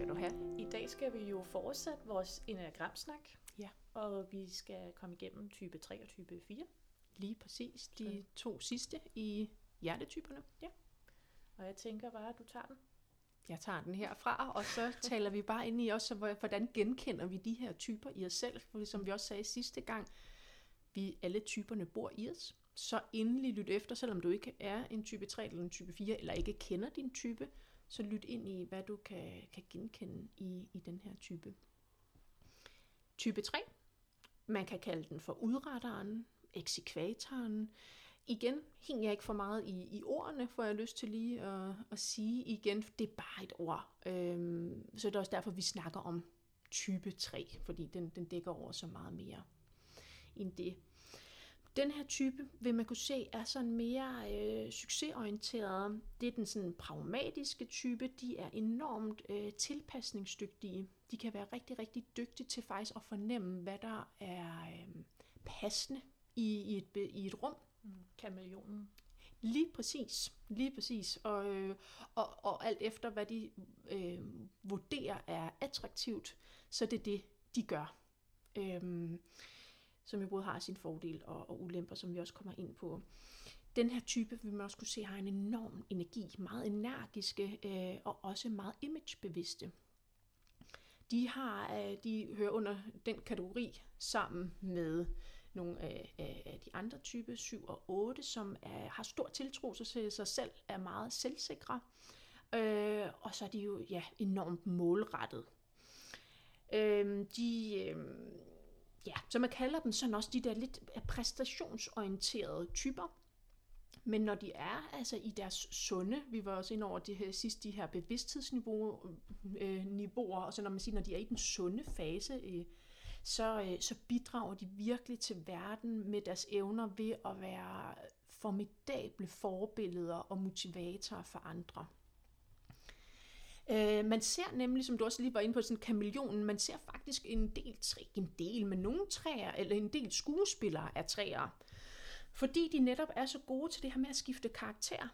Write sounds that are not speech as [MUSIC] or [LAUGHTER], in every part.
skal du have. I dag skal vi jo fortsætte vores enagramsnak, Ja, og vi skal komme igennem type 3 og type 4. lige præcis. De to sidste i hjertetyperne. Og jeg tænker bare, at du tager den. Jeg tager den herfra, og så [LAUGHS] taler vi bare ind i hvor- hvordan genkender vi de her typer i os selv. For som vi også sagde sidste gang, vi alle typerne bor i os. Så endelig lyt efter, selvom du ikke er en type 3 eller en type 4, eller ikke kender din type, så lyt ind i, hvad du kan, kan genkende i, i den her type. Type 3, man kan kalde den for udretteren, eksekvatoren. Igen, hænger jeg ikke for meget i, i ordene, får jeg lyst til lige at, at sige igen. Det er bare et ord. Øhm, så det er også derfor, vi snakker om type 3, fordi den, den dækker over så meget mere end det. Den her type, vil man kunne se, er sådan mere øh, succesorienteret. Det er den sådan pragmatiske type. De er enormt øh, tilpasningsdygtige. De kan være rigtig, rigtig dygtige til faktisk at fornemme, hvad der er øh, passende i, i, et, i et rum. Kameleonen. Lige præcis, lige præcis. Og, øh, og, og alt efter, hvad de øh, vurderer er attraktivt, så det er det, de gør. Øhm, som jo både har sin fordel og, og ulemper, som vi også kommer ind på. Den her type vil man også kunne se har en enorm energi, meget energiske øh, og også meget imagebevidste. De, har, øh, de hører under den kategori sammen med nogle af, af, de andre typer, 7 og 8, som er, har stor tiltro til sig selv, er meget selvsikre. Øh, og så er de jo ja, enormt målrettet. Øh, de, øh, ja, så man kalder dem sådan også de der lidt præstationsorienterede typer. Men når de er altså i deres sunde, vi var også ind over det her sidste, de her bevidsthedsniveauer, øh, niveauer, og så når man siger, når de er i den sunde fase, øh, så, øh, så bidrager de virkelig til verden med deres evner ved at være formidable forbilleder og motivatorer for andre. Øh, man ser nemlig, som du også lige var inde på, sådan kameleonen, man ser faktisk en del, træ, en del, men nogle træer, eller en del skuespillere af træer. Fordi de netop er så gode til det her med at skifte karakter.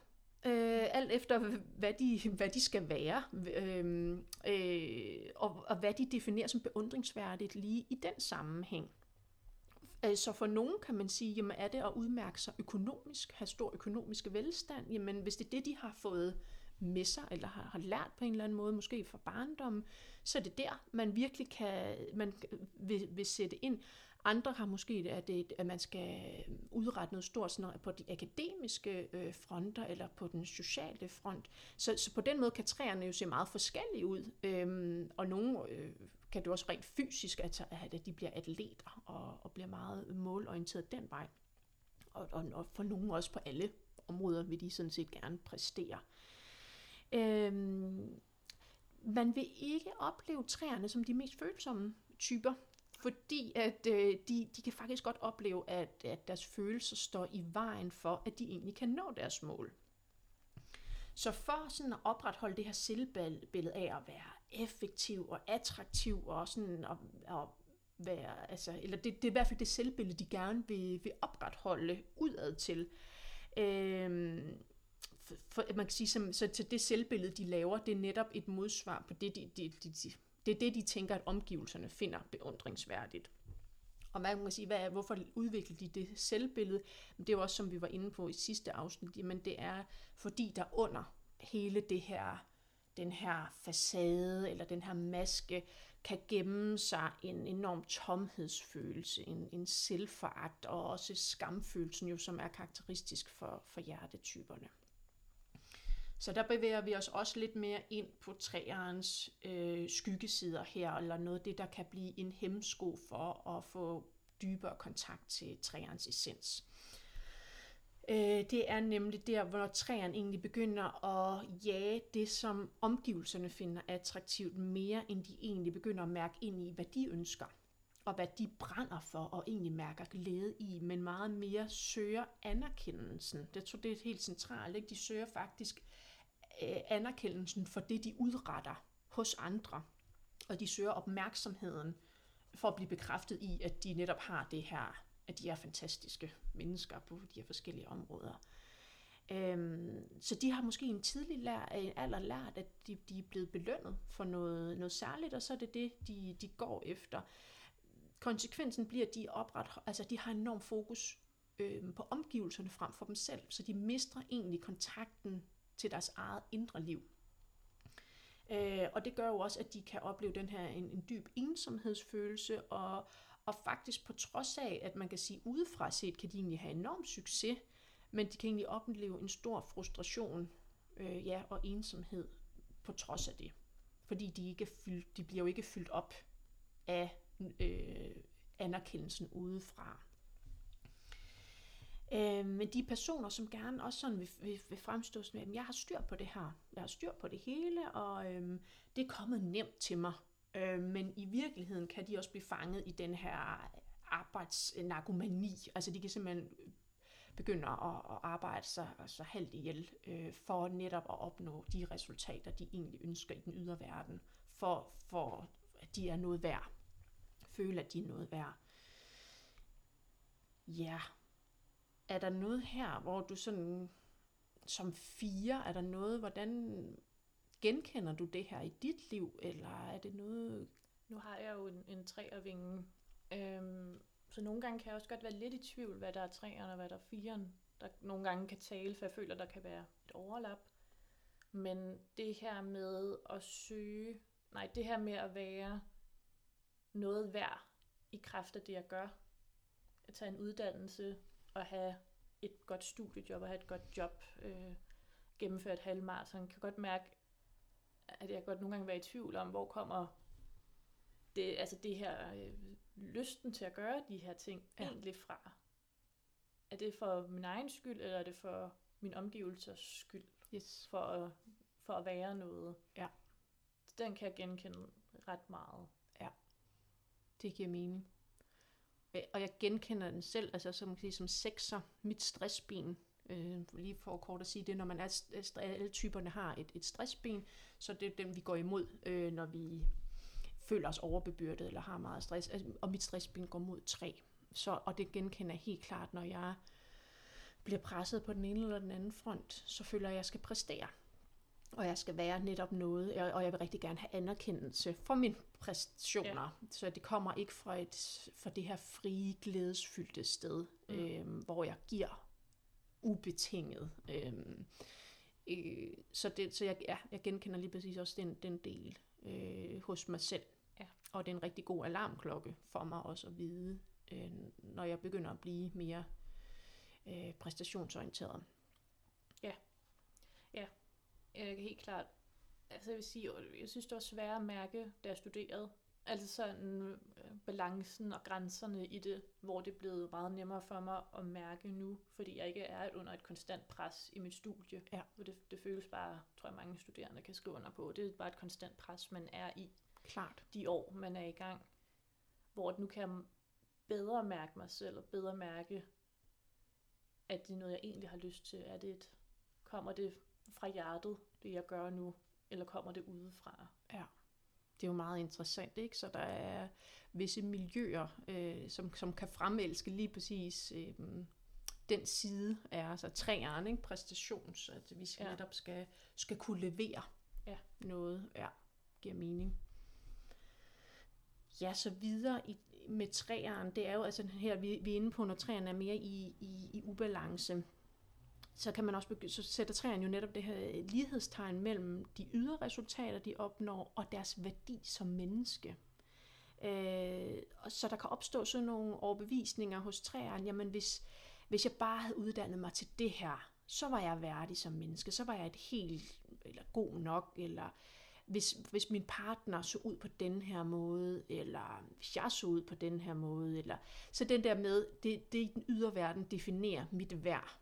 Øh, alt efter, hvad de, hvad de skal være, øh, øh, og, og hvad de definerer som beundringsværdigt lige i den sammenhæng. Øh, så for nogen kan man sige, jamen er det at udmærke sig økonomisk, have stor økonomisk velstand, jamen hvis det er det, de har fået med sig, eller har, har lært på en eller anden måde, måske fra barndommen, så er det der, man virkelig kan, man vil, vil sætte ind. Andre har måske, at, det, at man skal udrette noget stort sådan noget på de akademiske øh, fronter, eller på den sociale front. Så, så på den måde kan træerne jo se meget forskellige ud, øhm, og nogle øh, kan det også rent fysisk, at, at de bliver atleter, og, og bliver meget målorienteret den vej. Og, og, og for nogle også på alle områder vil de sådan set gerne præstere. Øhm, man vil ikke opleve træerne som de mest følsomme typer, fordi at øh, de, de kan faktisk godt opleve, at, at deres følelser står i vejen for, at de egentlig kan nå deres mål. Så for sådan at opretholde det her selvbillede af at være effektiv og attraktiv og sådan at, at være, altså, eller det, det er i hvert fald det selvbillede, de gerne vil, vil opretholde udad til. Øhm, for, for, man kan sige, som, så til det selvbillede, de laver, det er netop et modsvar på det, de, de, de, de, det er det, de tænker, at omgivelserne finder beundringsværdigt. Og man kan sige, hvad er, hvorfor udvikler de det selvbillede? Men det er jo også, som vi var inde på i sidste afsnit, men det er, fordi der under hele det her, den her facade, eller den her maske, kan gemme sig en enorm tomhedsfølelse, en, en selvforagt, og også skamfølelsen, jo, som er karakteristisk for, for hjertetyperne. Så der bevæger vi os også lidt mere ind på træernes øh, skyggesider her, eller noget af det, der kan blive en hemsko for at få dybere kontakt til træernes essens. Øh, det er nemlig der, hvor træerne egentlig begynder at jage det, som omgivelserne finder attraktivt, mere end de egentlig begynder at mærke ind i, hvad de ønsker, og hvad de brænder for, og egentlig mærker glæde i, men meget mere søger anerkendelsen. Det tror det er helt centralt. Ikke? De søger faktisk øh, anerkendelsen for det, de udretter hos andre, og de søger opmærksomheden for at blive bekræftet i, at de netop har det her, at de er fantastiske mennesker på de her forskellige områder. Øhm, så de har måske en tidlig lær, en alder lært, at de, de er blevet belønnet for noget, noget særligt, og så er det det, de, de går efter. Konsekvensen bliver, at de, opret, altså de har enorm fokus øh, på omgivelserne frem for dem selv, så de mister egentlig kontakten til deres eget indre liv. Øh, og det gør jo også, at de kan opleve den her en, en dyb ensomhedsfølelse, og, og faktisk på trods af, at man kan sige udefra set, kan de egentlig have enorm succes, men de kan egentlig opleve en stor frustration øh, ja, og ensomhed på trods af det. Fordi de, ikke er fyldt, de bliver jo ikke fyldt op af øh, anerkendelsen udefra. Øh, men de personer, som gerne også sådan vil, vil, vil fremstå som, at jeg har styr på det her, jeg har styr på det hele, og øh, det er kommet nemt til mig. Øh, men i virkeligheden kan de også blive fanget i den her arbejdsnarkomani. Altså de kan simpelthen øh, begynde at, at arbejde sig så halvt ihjel, øh, for netop at opnå de resultater, de egentlig ønsker i den ydre verden, for, for at de er noget værd. Føle, at de er noget værd. Ja, er der noget her, hvor du sådan som fire, er der noget, hvordan genkender du det her i dit liv, eller er det noget... Nu har jeg jo en, en træervinge, øhm, så nogle gange kan jeg også godt være lidt i tvivl, hvad der er træerne og hvad der er firen, der nogle gange kan tale, for jeg føler, der kan være et overlap. Men det her med at søge, nej, det her med at være noget værd i kraft af det, jeg gør, at tage en uddannelse og have et godt studiejob og have et godt job, øh, gennemføre et halvmarathon, kan godt mærke, at jeg godt nogle gange være i tvivl om, hvor kommer det, altså det her øh, lysten til at gøre de her ting ja. egentlig fra? Er det for min egen skyld, eller er det for min omgivelsers skyld? Yes. For, at, for at være noget? Ja. Den kan jeg genkende ret meget. Ja, det giver mening. Øh, og jeg genkender den selv, altså som, som sekser, mit stressben, øh, lige for kort at sige det, når man er, alle typerne har et, et stressben, så det er dem, vi går imod, øh, når vi føler os overbebyrdet eller har meget stress. Altså, og mit stressben går mod 3. Så, og det genkender jeg helt klart, når jeg bliver presset på den ene eller den anden front, så føler jeg, at jeg skal præstere. Og jeg skal være netop noget, og jeg vil rigtig gerne have anerkendelse for min præstationer. Ja. Så det kommer ikke fra, et, fra det her frie, glædesfyldte sted, mm. øhm, hvor jeg giver ubetinget. Øhm, øh, så det, så jeg, ja, jeg genkender lige præcis også den, den del øh, hos mig selv. Ja. Og det er en rigtig god alarmklokke for mig også at vide, øh, når jeg begynder at blive mere øh, præstationsorienteret. Ja, ja, jeg kan helt klart. Altså jeg vil sige, jeg synes det var svært at mærke, da jeg studerede. Altså sådan øh, balancen og grænserne i det, hvor det er blevet meget nemmere for mig at mærke nu, fordi jeg ikke er under et konstant pres i mit studie. Ja. Hvor det, det føles bare, tror jeg mange studerende kan skrive under på, det er bare et konstant pres, man er i. Klart. De år, man er i gang. Hvor nu kan jeg bedre mærke mig selv, og bedre mærke, at det er noget, jeg egentlig har lyst til. Er det et, kommer det fra hjertet, det jeg gør nu, eller kommer det udefra? Ja det er jo meget interessant, ikke? Så der er visse miljøer, øh, som, som kan fremelske lige præcis øh, den side af altså træerne, ikke? præstations, at vi ja. netop skal, skal kunne levere ja. noget, ja, giver mening. Ja, så videre i, med træerne, det er jo altså her, vi, vi er inde på, når træerne er mere i, i, i ubalance, så kan man også begy- så sætter træerne jo netop det her øh, lighedstegn mellem de ydre resultater, de opnår, og deres værdi som menneske. Øh, så der kan opstå sådan nogle overbevisninger hos træerne, jamen hvis, hvis jeg bare havde uddannet mig til det her, så var jeg værdig som menneske, så var jeg et helt, eller god nok, eller hvis, hvis min partner så ud på den her måde, eller hvis jeg så ud på den her måde, eller så den der med, det, det i den ydre verden definerer mit værd.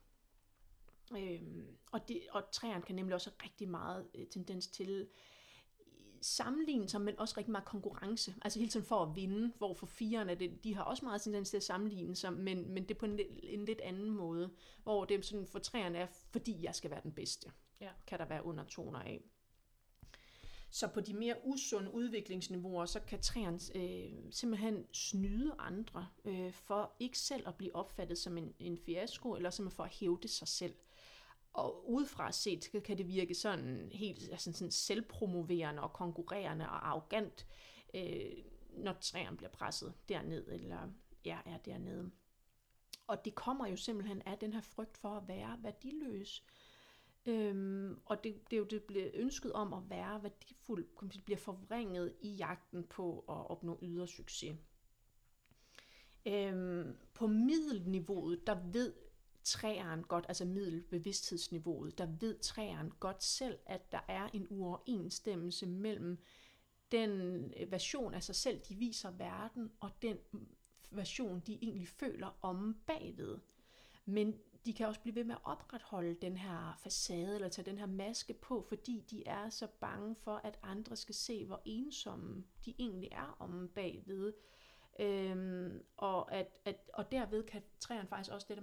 Øhm, og, det, og træerne kan nemlig også have rigtig meget øh, tendens til sammenligne sig, men også rigtig meget konkurrence. Altså hele tiden for at vinde, hvor for firerne, det, de har også meget tendens til at sammenligne sig, men, men det er på en, en lidt anden måde, hvor det sådan for træerne er, fordi jeg skal være den bedste, ja. kan der være undertoner af. Så på de mere usunde udviklingsniveauer, så kan træerne øh, simpelthen snyde andre øh, for ikke selv at blive opfattet som en, en fiasko, eller simpelthen for at hævde sig selv og udefra set så kan det virke sådan helt altså sådan selvpromoverende og konkurrerende og arrogant, øh, når træerne bliver presset derned, eller ja, er dernede. Og det kommer jo simpelthen af den her frygt for at være værdiløs. Øhm, og det, det er jo det bliver ønsket om at være værdifuld, bliver forvrænget i jagten på at opnå ydre succes. Øhm, på middelniveauet, der ved træeren godt, altså middelbevidsthedsniveauet, der ved træeren godt selv, at der er en uoverensstemmelse mellem den øh, version af sig selv, de viser verden, og den version, de egentlig føler om bagved. Men de kan også blive ved med at opretholde den her facade, eller tage den her maske på, fordi de er så bange for, at andre skal se, hvor ensomme de egentlig er om bagved. Øhm, og, at, at, og derved kan træerne faktisk også det der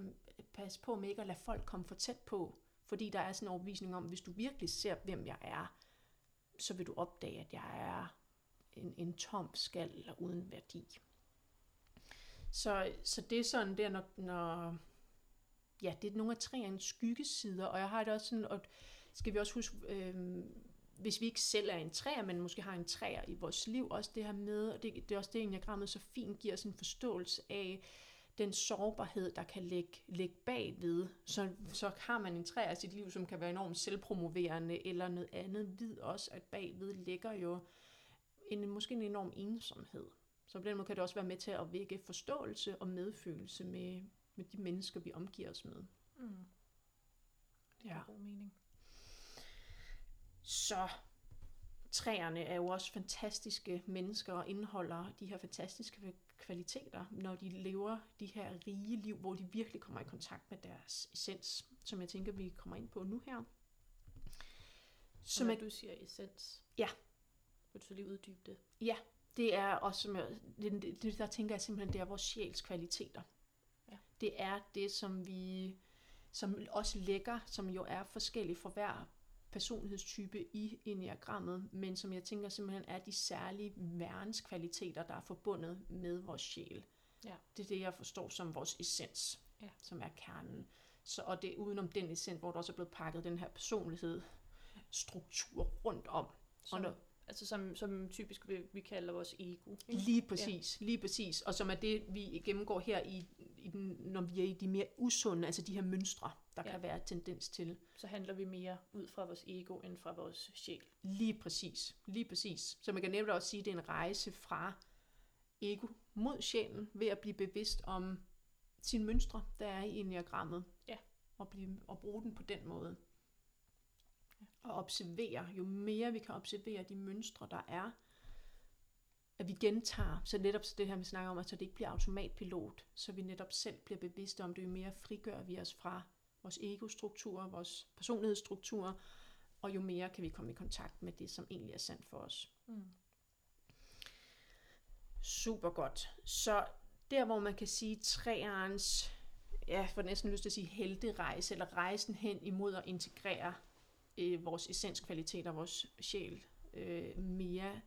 passe på med ikke at lade folk komme for tæt på, fordi der er sådan en overbevisning om, hvis du virkelig ser, hvem jeg er, så vil du opdage, at jeg er en, en tom skal eller uden værdi. Så, så det er sådan der, når, når ja, det er nogle af træernes skyggesider, og jeg har det også sådan, og skal vi også huske, øh, hvis vi ikke selv er en træer, men måske har en træer i vores liv, også det her med, og det, det er også det, enagrammet så fint giver os en forståelse af, den sårbarhed, der kan ligge, ligge bagved. Så, så har man en træer i sit liv, som kan være enormt selvpromoverende, eller noget andet, vid også, at bagved ligger jo en, måske en enorm ensomhed. Så på den måde kan det også være med til at vække forståelse og medfølelse med, med de mennesker, vi omgiver os med. Mm. Det er ja. god mening. Så træerne er jo også fantastiske mennesker og indeholder de her fantastiske kvaliteter, når de lever de her rige liv, hvor de virkelig kommer i kontakt med deres essens, som jeg tænker, vi kommer ind på nu her. Som Når du siger essens. Ja. Vil du så lige uddybe det? Ja, det er også, som jeg, det, det, der tænker jeg simpelthen, det er vores sjæls kvaliteter. Ja. Det er det, som vi, som også lægger, som jo er forskelligt for hver personlighedstype i enneagrammet, men som jeg tænker simpelthen er de særlige værenskvaliteter, der er forbundet med vores sjæl. Ja. Det er det, jeg forstår som vores essens, ja. som er kernen. Så, og det er udenom den essens, hvor der også er blevet pakket den her personlighed, struktur rundt om. Som, og når, altså som, som typisk vi, vi kalder vores ego. Lige præcis, ja. lige præcis. Og som er det, vi gennemgår her i, i den, når vi er i de mere usunde, altså de her mønstre der ja. kan være tendens til. Så handler vi mere ud fra vores ego end fra vores sjæl. Lige præcis, lige præcis. Så man kan nemlig også sige, at det er en rejse fra ego mod sjælen ved at blive bevidst om sine mønstre, der er i enneagrammet. Ja. Og, blive, og bruge den på den måde. Ja. Og observere. Jo mere vi kan observere de mønstre, der er, at vi gentager, så netop det her, vi snakker om, at så det ikke bliver automatpilot, så vi netop selv bliver bevidste om det, jo mere frigør vi os fra vores ego-strukturer, vores personlighedsstrukturer, og jo mere kan vi komme i kontakt med det, som egentlig er sandt for os. Mm. Super godt. Så der, hvor man kan sige træernes, ja, for næsten lyst til at sige helterejse, eller rejsen hen imod at integrere øh, vores essenskvaliteter, vores sjæl øh, mere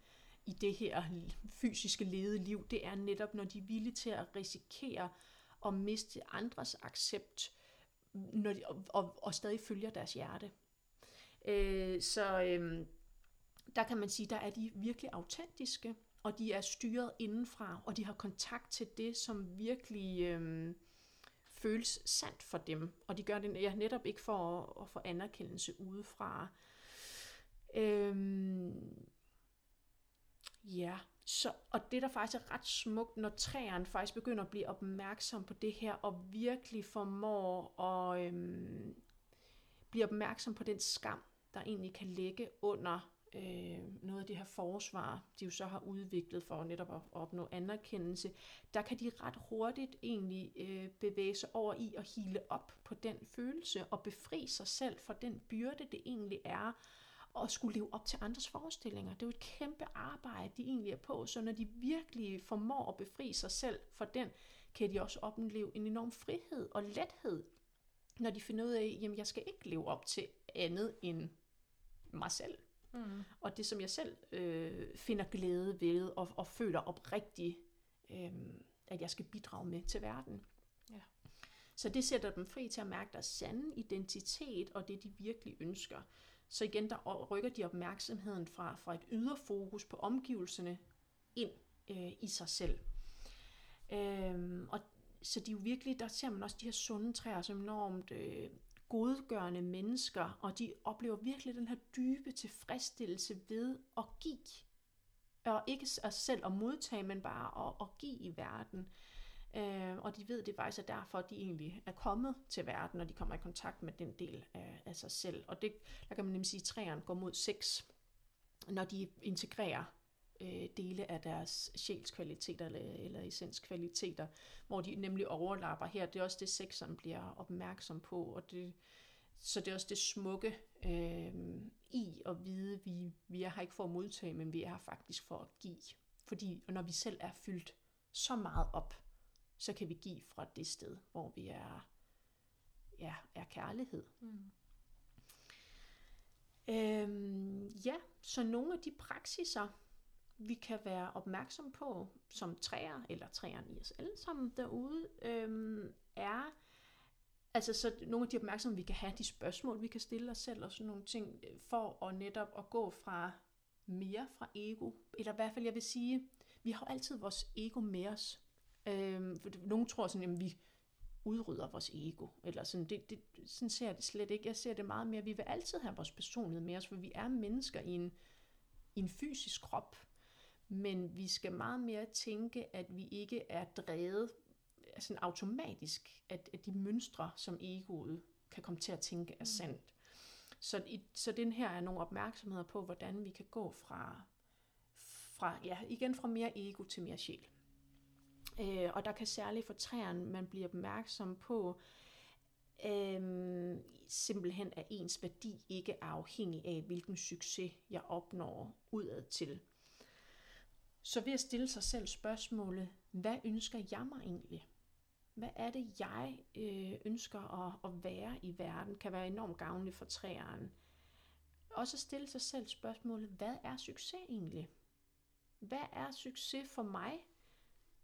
i det her fysiske lede liv, det er netop, når de er villige til at risikere at miste andres accept når de, og, og, og stadig følger deres hjerte. Øh, så øh, der kan man sige, der er de virkelig autentiske, og de er styret indenfra, og de har kontakt til det, som virkelig øh, føles sandt for dem. Og de gør det ja, netop ikke for at, at få anerkendelse udefra. Øh, ja, så, og det der faktisk er ret smukt, når træerne faktisk begynder at blive opmærksom på det her, og virkelig formår at øhm, blive opmærksom på den skam, der egentlig kan ligge under øh, noget af det her forsvar, de jo så har udviklet for netop at opnå anerkendelse, der kan de ret hurtigt egentlig øh, bevæge sig over i at hile op på den følelse og befri sig selv for den byrde, det egentlig er at skulle leve op til andres forestillinger. Det er jo et kæmpe arbejde, de egentlig er på, så når de virkelig formår at befri sig selv for den, kan de også opleve en enorm frihed og lethed, når de finder ud af, jamen jeg skal ikke leve op til andet end mig selv. Mm. Og det, som jeg selv øh, finder glæde ved og, og føler oprigtigt, øh, at jeg skal bidrage med til verden. Ja. Så det sætter dem fri til at mærke deres sande identitet og det, de virkelig ønsker. Så igen, der rykker de opmærksomheden fra, fra et ydre fokus på omgivelserne ind øh, i sig selv. Øhm, og så de er jo virkelig, der ser man også de her sunde træer som enormt øh, godgørende mennesker, og de oplever virkelig den her dybe tilfredsstillelse ved at give. Og ikke at altså selv at modtage, men bare at, at give i verden. Øh, og de ved, det faktisk er derfor, at de egentlig er kommet til verden, når de kommer i kontakt med den del af, af sig selv. Og det, der kan man nemlig sige, at træerne går mod sex, når de integrerer øh, dele af deres sjælskvaliteter eller, eller essenskvaliteter, hvor de nemlig overlapper her. Det er også det, sexen bliver opmærksom på, og det, så det er også det smukke øh, i at vide, at vi, vi er her ikke for at modtage, men vi er her faktisk for at give. Fordi når vi selv er fyldt så meget op, så kan vi give fra det sted, hvor vi er, ja, er kærlighed. Mm. Øhm, ja, så nogle af de praksiser, vi kan være opmærksom på som træer, eller træerne i os alle sammen derude, øhm, er altså så nogle af de opmærksomheder, vi kan have, de spørgsmål, vi kan stille os selv og sådan nogle ting, for at netop at gå fra mere fra ego, eller i hvert fald jeg vil sige, vi har altid vores ego med os. Øhm, nogle tror sådan, at vi udrydder vores ego, eller sådan, det, det, sådan ser jeg det slet ikke. Jeg ser det meget mere, at vi vil altid have vores personlighed med os, for vi er mennesker i en, i en fysisk krop, men vi skal meget mere tænke, at vi ikke er drevet altså automatisk, at, at de mønstre, som egoet kan komme til at tænke, er mm. sandt. Så, i, så den her er nogle opmærksomheder på, hvordan vi kan gå fra, fra ja, igen fra mere ego til mere sjæl. Øh, og der kan særligt for træerne, man bliver opmærksom på, øh, simpelthen at ens værdi ikke er afhængig af, hvilken succes jeg opnår udad til. Så ved at stille sig selv spørgsmålet, hvad ønsker jeg mig egentlig? Hvad er det, jeg øh, ønsker at, at være i verden, kan være enormt gavnligt for træerne. Også så stille sig selv spørgsmålet, hvad er succes egentlig? Hvad er succes for mig?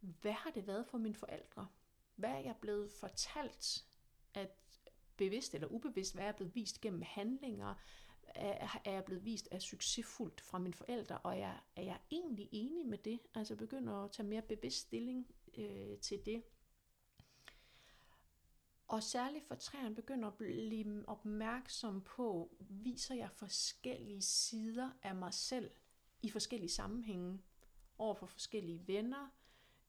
Hvad har det været for mine forældre? Hvad er jeg blevet fortalt, at bevidst eller ubevidst, hvad er jeg blevet vist gennem handlinger? er, er jeg blevet vist af succesfuldt fra mine forældre, og jeg, er jeg egentlig enig med det? Altså begynder at tage mere bevidst stilling øh, til det. Og særligt for træerne begynder at blive opmærksom på, viser jeg forskellige sider af mig selv i forskellige sammenhænge over for forskellige venner,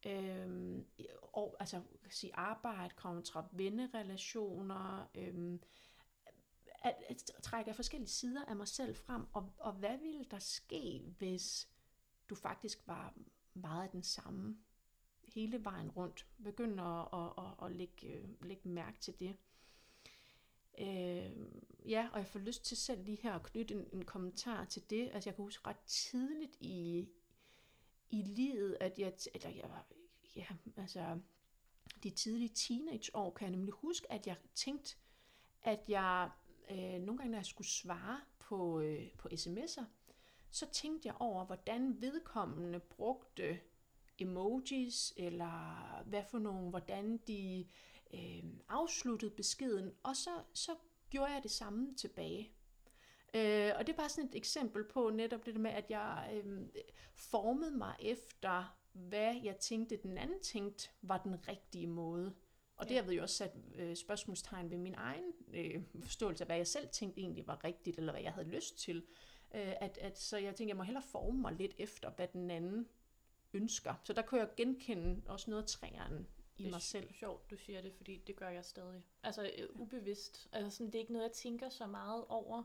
øhm, og, altså kan sige arbejde kontra vennerelationer, øhm, at, at trække forskellige sider af mig selv frem, og, og hvad ville der ske, hvis du faktisk var meget den samme hele vejen rundt? Begynd at, at, at, at lægge, øh, lægge mærke til det. Øh, ja, og jeg får lyst til selv lige her at knytte en, en kommentar til det. Altså jeg kan huske ret tidligt i, i livet, at jeg, eller jeg, ja, altså de tidlige teenageår, kan jeg nemlig huske, at jeg tænkte, at jeg øh, nogle gange, når jeg skulle svare på, øh, på sms'er, så tænkte jeg over, hvordan vedkommende brugte emojis, eller hvad for nogle, hvordan de øh, afsluttede beskeden, og så, så gjorde jeg det samme tilbage. Øh, og det er bare sådan et eksempel på netop det der med, at jeg øh, formede mig efter, hvad jeg tænkte, den anden tænkte var den rigtige måde. Og det har jo også sat øh, spørgsmålstegn ved min egen øh, forståelse af, hvad jeg selv tænkte egentlig var rigtigt, eller hvad jeg havde lyst til. Øh, at, at, så jeg tænkte, jeg må hellere forme mig lidt efter, hvad den anden ønsker. Så der kunne jeg genkende også noget af træerne i mig selv. Det er sjovt, du siger det, fordi det gør jeg stadig. Altså øh, ubevidst. Altså sådan, det er ikke noget, jeg tænker så meget over,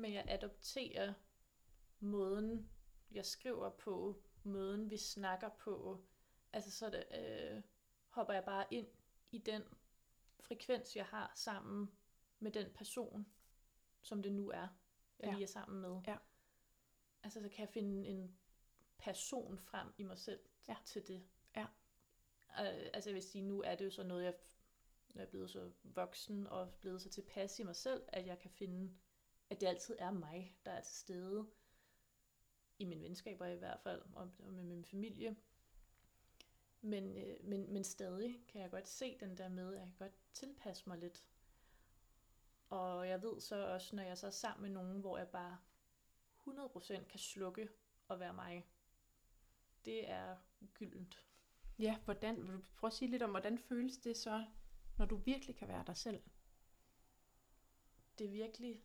men jeg adopterer måden, jeg skriver på, måden vi snakker på. Altså så det, øh, hopper jeg bare ind i den frekvens, jeg har sammen med den person, som det nu er, jeg ja. lige er sammen med. Ja. Altså, så kan jeg finde en person frem i mig selv ja. til det. Ja. Uh, altså, jeg vil sige, nu er det jo så noget, jeg er blevet så voksen og blevet så tilpas i mig selv, at jeg kan finde, at det altid er mig, der er til stede. I mine venskaber i hvert fald, og med min familie. Men, øh, men, men stadig kan jeg godt se den der med, at jeg kan godt tilpasse mig lidt. Og jeg ved så også, når jeg så er sammen med nogen, hvor jeg bare 100% kan slukke og være mig. Det er gyldent. Ja, hvordan, vil du prøve at sige lidt om, hvordan føles det så, når du virkelig kan være dig selv? Det er virkelig,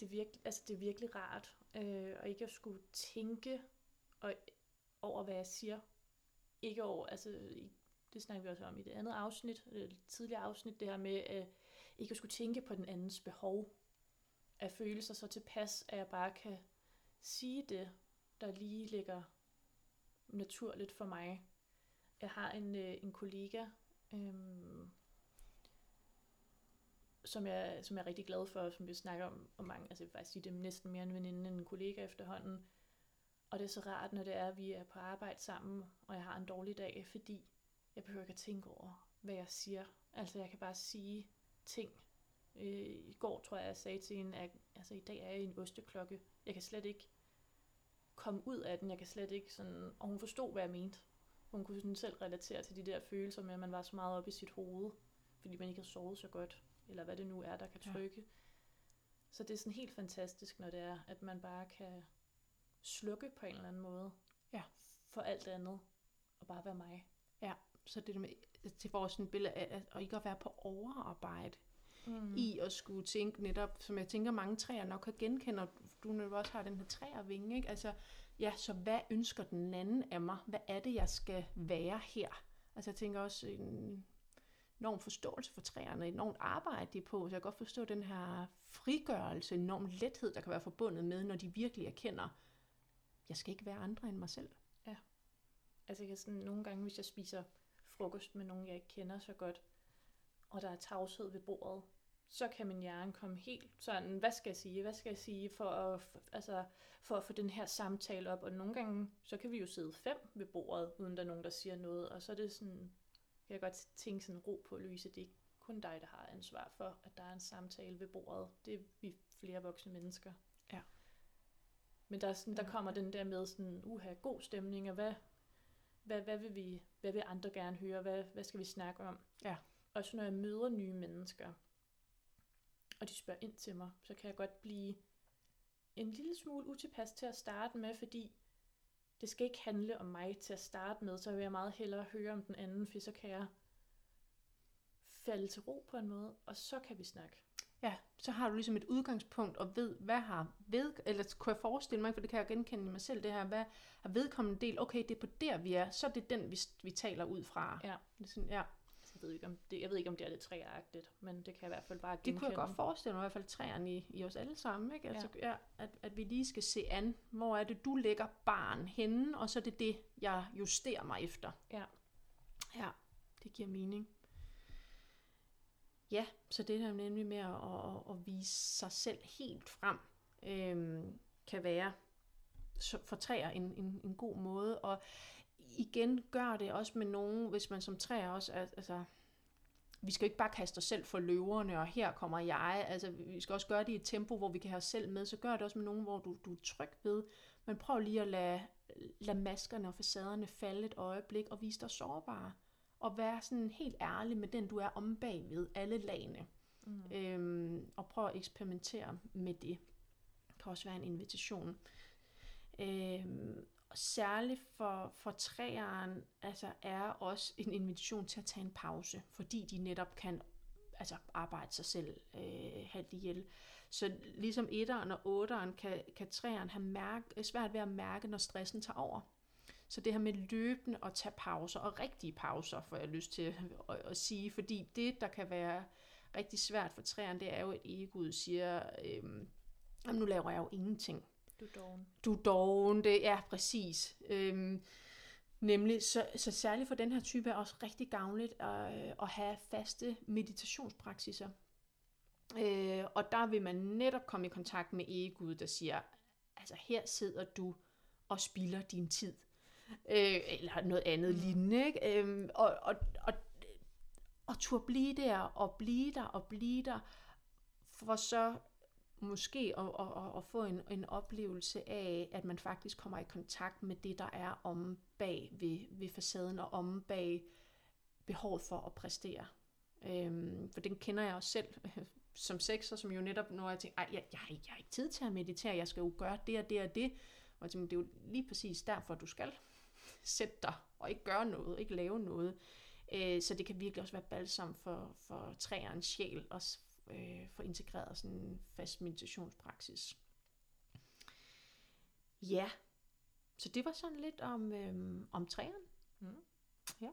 det virke, altså det er virkelig rart, øh, og ikke at skulle tænke og, over, hvad jeg siger. Ikke over, altså det snakker vi også om i det andet afsnit, det tidligere afsnit, det her med øh, ikke at skulle tænke på den andens behov. At føle sig så tilpas, at jeg bare kan sige det, der lige ligger naturligt for mig. Jeg har en, øh, en kollega, øh, som, jeg, som jeg er rigtig glad for, som vi snakker om, om mange, altså jeg vil faktisk sige, det er næsten mere en veninde end en kollega efterhånden. Og det er så rart, når det er, at vi er på arbejde sammen, og jeg har en dårlig dag, fordi jeg behøver ikke at tænke over, hvad jeg siger. Altså jeg kan bare sige ting. Øh, I går tror jeg, jeg sagde til hende, at altså, i dag er jeg i en osteklokke. Jeg kan slet ikke komme ud af den. Jeg kan slet ikke sådan... Og hun forstod, hvad jeg mente. Hun kunne sådan selv relatere til de der følelser med, at man var så meget oppe i sit hoved, fordi man ikke havde sovet så godt, eller hvad det nu er, der kan trykke. Ja. Så det er sådan helt fantastisk, når det er, at man bare kan slukke på en eller anden måde ja. for alt andet, og bare være mig. Ja, så det der med, til vores sådan billede af, at ikke at være på overarbejde, mm. i at skulle tænke netop, som jeg tænker mange træer nok kan genkende, og du nu også har den her træervinge, ikke? Altså, ja, så hvad ønsker den anden af mig? Hvad er det, jeg skal være her? Altså jeg tænker også enorm forståelse for træerne, enormt arbejde de er på, så jeg kan godt forstå den her frigørelse, enorm lethed, der kan være forbundet med, når de virkelig erkender, jeg skal ikke være andre end mig selv. Ja. Altså jeg kan sådan, nogle gange, hvis jeg spiser frokost med nogen, jeg ikke kender så godt, og der er tavshed ved bordet, så kan min hjerne komme helt sådan, hvad skal jeg sige, hvad skal jeg sige, for at, for, altså, for at få den her samtale op. Og nogle gange, så kan vi jo sidde fem ved bordet, uden der er nogen, der siger noget. Og så er det sådan, jeg kan godt tænke sådan ro på, Louise, det er ikke kun dig, der har ansvar for, at der er en samtale ved bordet. Det er vi flere voksne mennesker. Ja. Men der, er sådan, der kommer den der med sådan, uha, god stemning, og hvad, hvad, hvad, vil vi, hvad vil andre gerne høre, hvad, hvad skal vi snakke om? Ja. Også når jeg møder nye mennesker, og de spørger ind til mig, så kan jeg godt blive en lille smule utilpas til at starte med, fordi det skal ikke handle om mig til at starte med, så vil jeg meget hellere høre om den anden, for så kan jeg falde til ro på en måde, og så kan vi snakke. Ja, så har du ligesom et udgangspunkt og ved, hvad har ved, eller kunne jeg forestille mig, for det kan jeg genkende i mig selv, det her, hvad har vedkommende del, okay, det er på der, vi er, så er det den, vi, vi taler ud fra. Ja. Det er sådan, ja. Jeg ved, ikke, om det, jeg ved ikke, om det er lidt træagtigt, men det kan jeg i hvert fald bare genkende. Det kunne jeg godt forestille mig, i hvert fald træerne i, i os alle sammen. Ikke? Altså, ja. Ja, at, at vi lige skal se an, hvor er det, du lægger barn henne, og så er det det, jeg justerer mig efter. Ja. Ja, det giver mening. Ja, så det her nemlig med at, at, at vise sig selv helt frem, øhm, kan være for træer en, en, en god måde. Og igen gør det også med nogen, hvis man som træer også, altså, vi skal ikke bare kaste os selv for løverne, og her kommer jeg. Altså, vi skal også gøre det i et tempo, hvor vi kan have os selv med. Så gør det også med nogen, hvor du, du er tryg ved. Men prøv lige at lade, lade maskerne og facaderne falde et øjeblik, og vise dig sårbare. Og være sådan helt ærlig med den, du er om bagved, alle lagene. Mm. Øhm, og prøv at eksperimentere med det. Det kan også være en invitation. Øhm, særligt for, for træeren altså er også en invitation til at tage en pause, fordi de netop kan altså arbejde sig selv øh, halvt ihjel. Så ligesom etteren og otteren kan, kan træeren have mærke, øh, svært ved at mærke, når stressen tager over. Så det her med løbende at tage pauser, og rigtige pauser, får jeg lyst til at, at, at sige, fordi det, der kan være rigtig svært for træerne, det er jo, at egoet siger, øh, nu laver jeg jo ingenting. Du doven. Du doven, det er præcis. Øhm, nemlig, så, så særligt for den her type er også rigtig gavnligt at, at have faste meditationspraksiser. Øh, og der vil man netop komme i kontakt med egoet, der siger, altså her sidder du og spilder din tid. Øh, eller noget andet mm. lignende. Ikke? Øh, og, og, og, og turde blive der, og blive der, og blive der, for så måske at, at, at, at få en, en oplevelse af, at man faktisk kommer i kontakt med det, der er om bag ved, ved facaden og om bag behovet for at præstere. Øhm, for den kender jeg også selv [LAUGHS] som sexer, som jo netop, når jeg tænker, jeg, jeg, jeg, jeg har ikke tid til at meditere, jeg skal jo gøre det og det og det. Og jeg tænker, det er jo lige præcis derfor, du skal [LAUGHS] sætte dig og ikke gøre noget, ikke lave noget. Øh, så det kan virkelig også være balsam for, for træerens sjæl og øh, få integreret sådan en fast meditationspraksis. Ja, så det var sådan lidt om, øh, om træerne. Mm. Ja.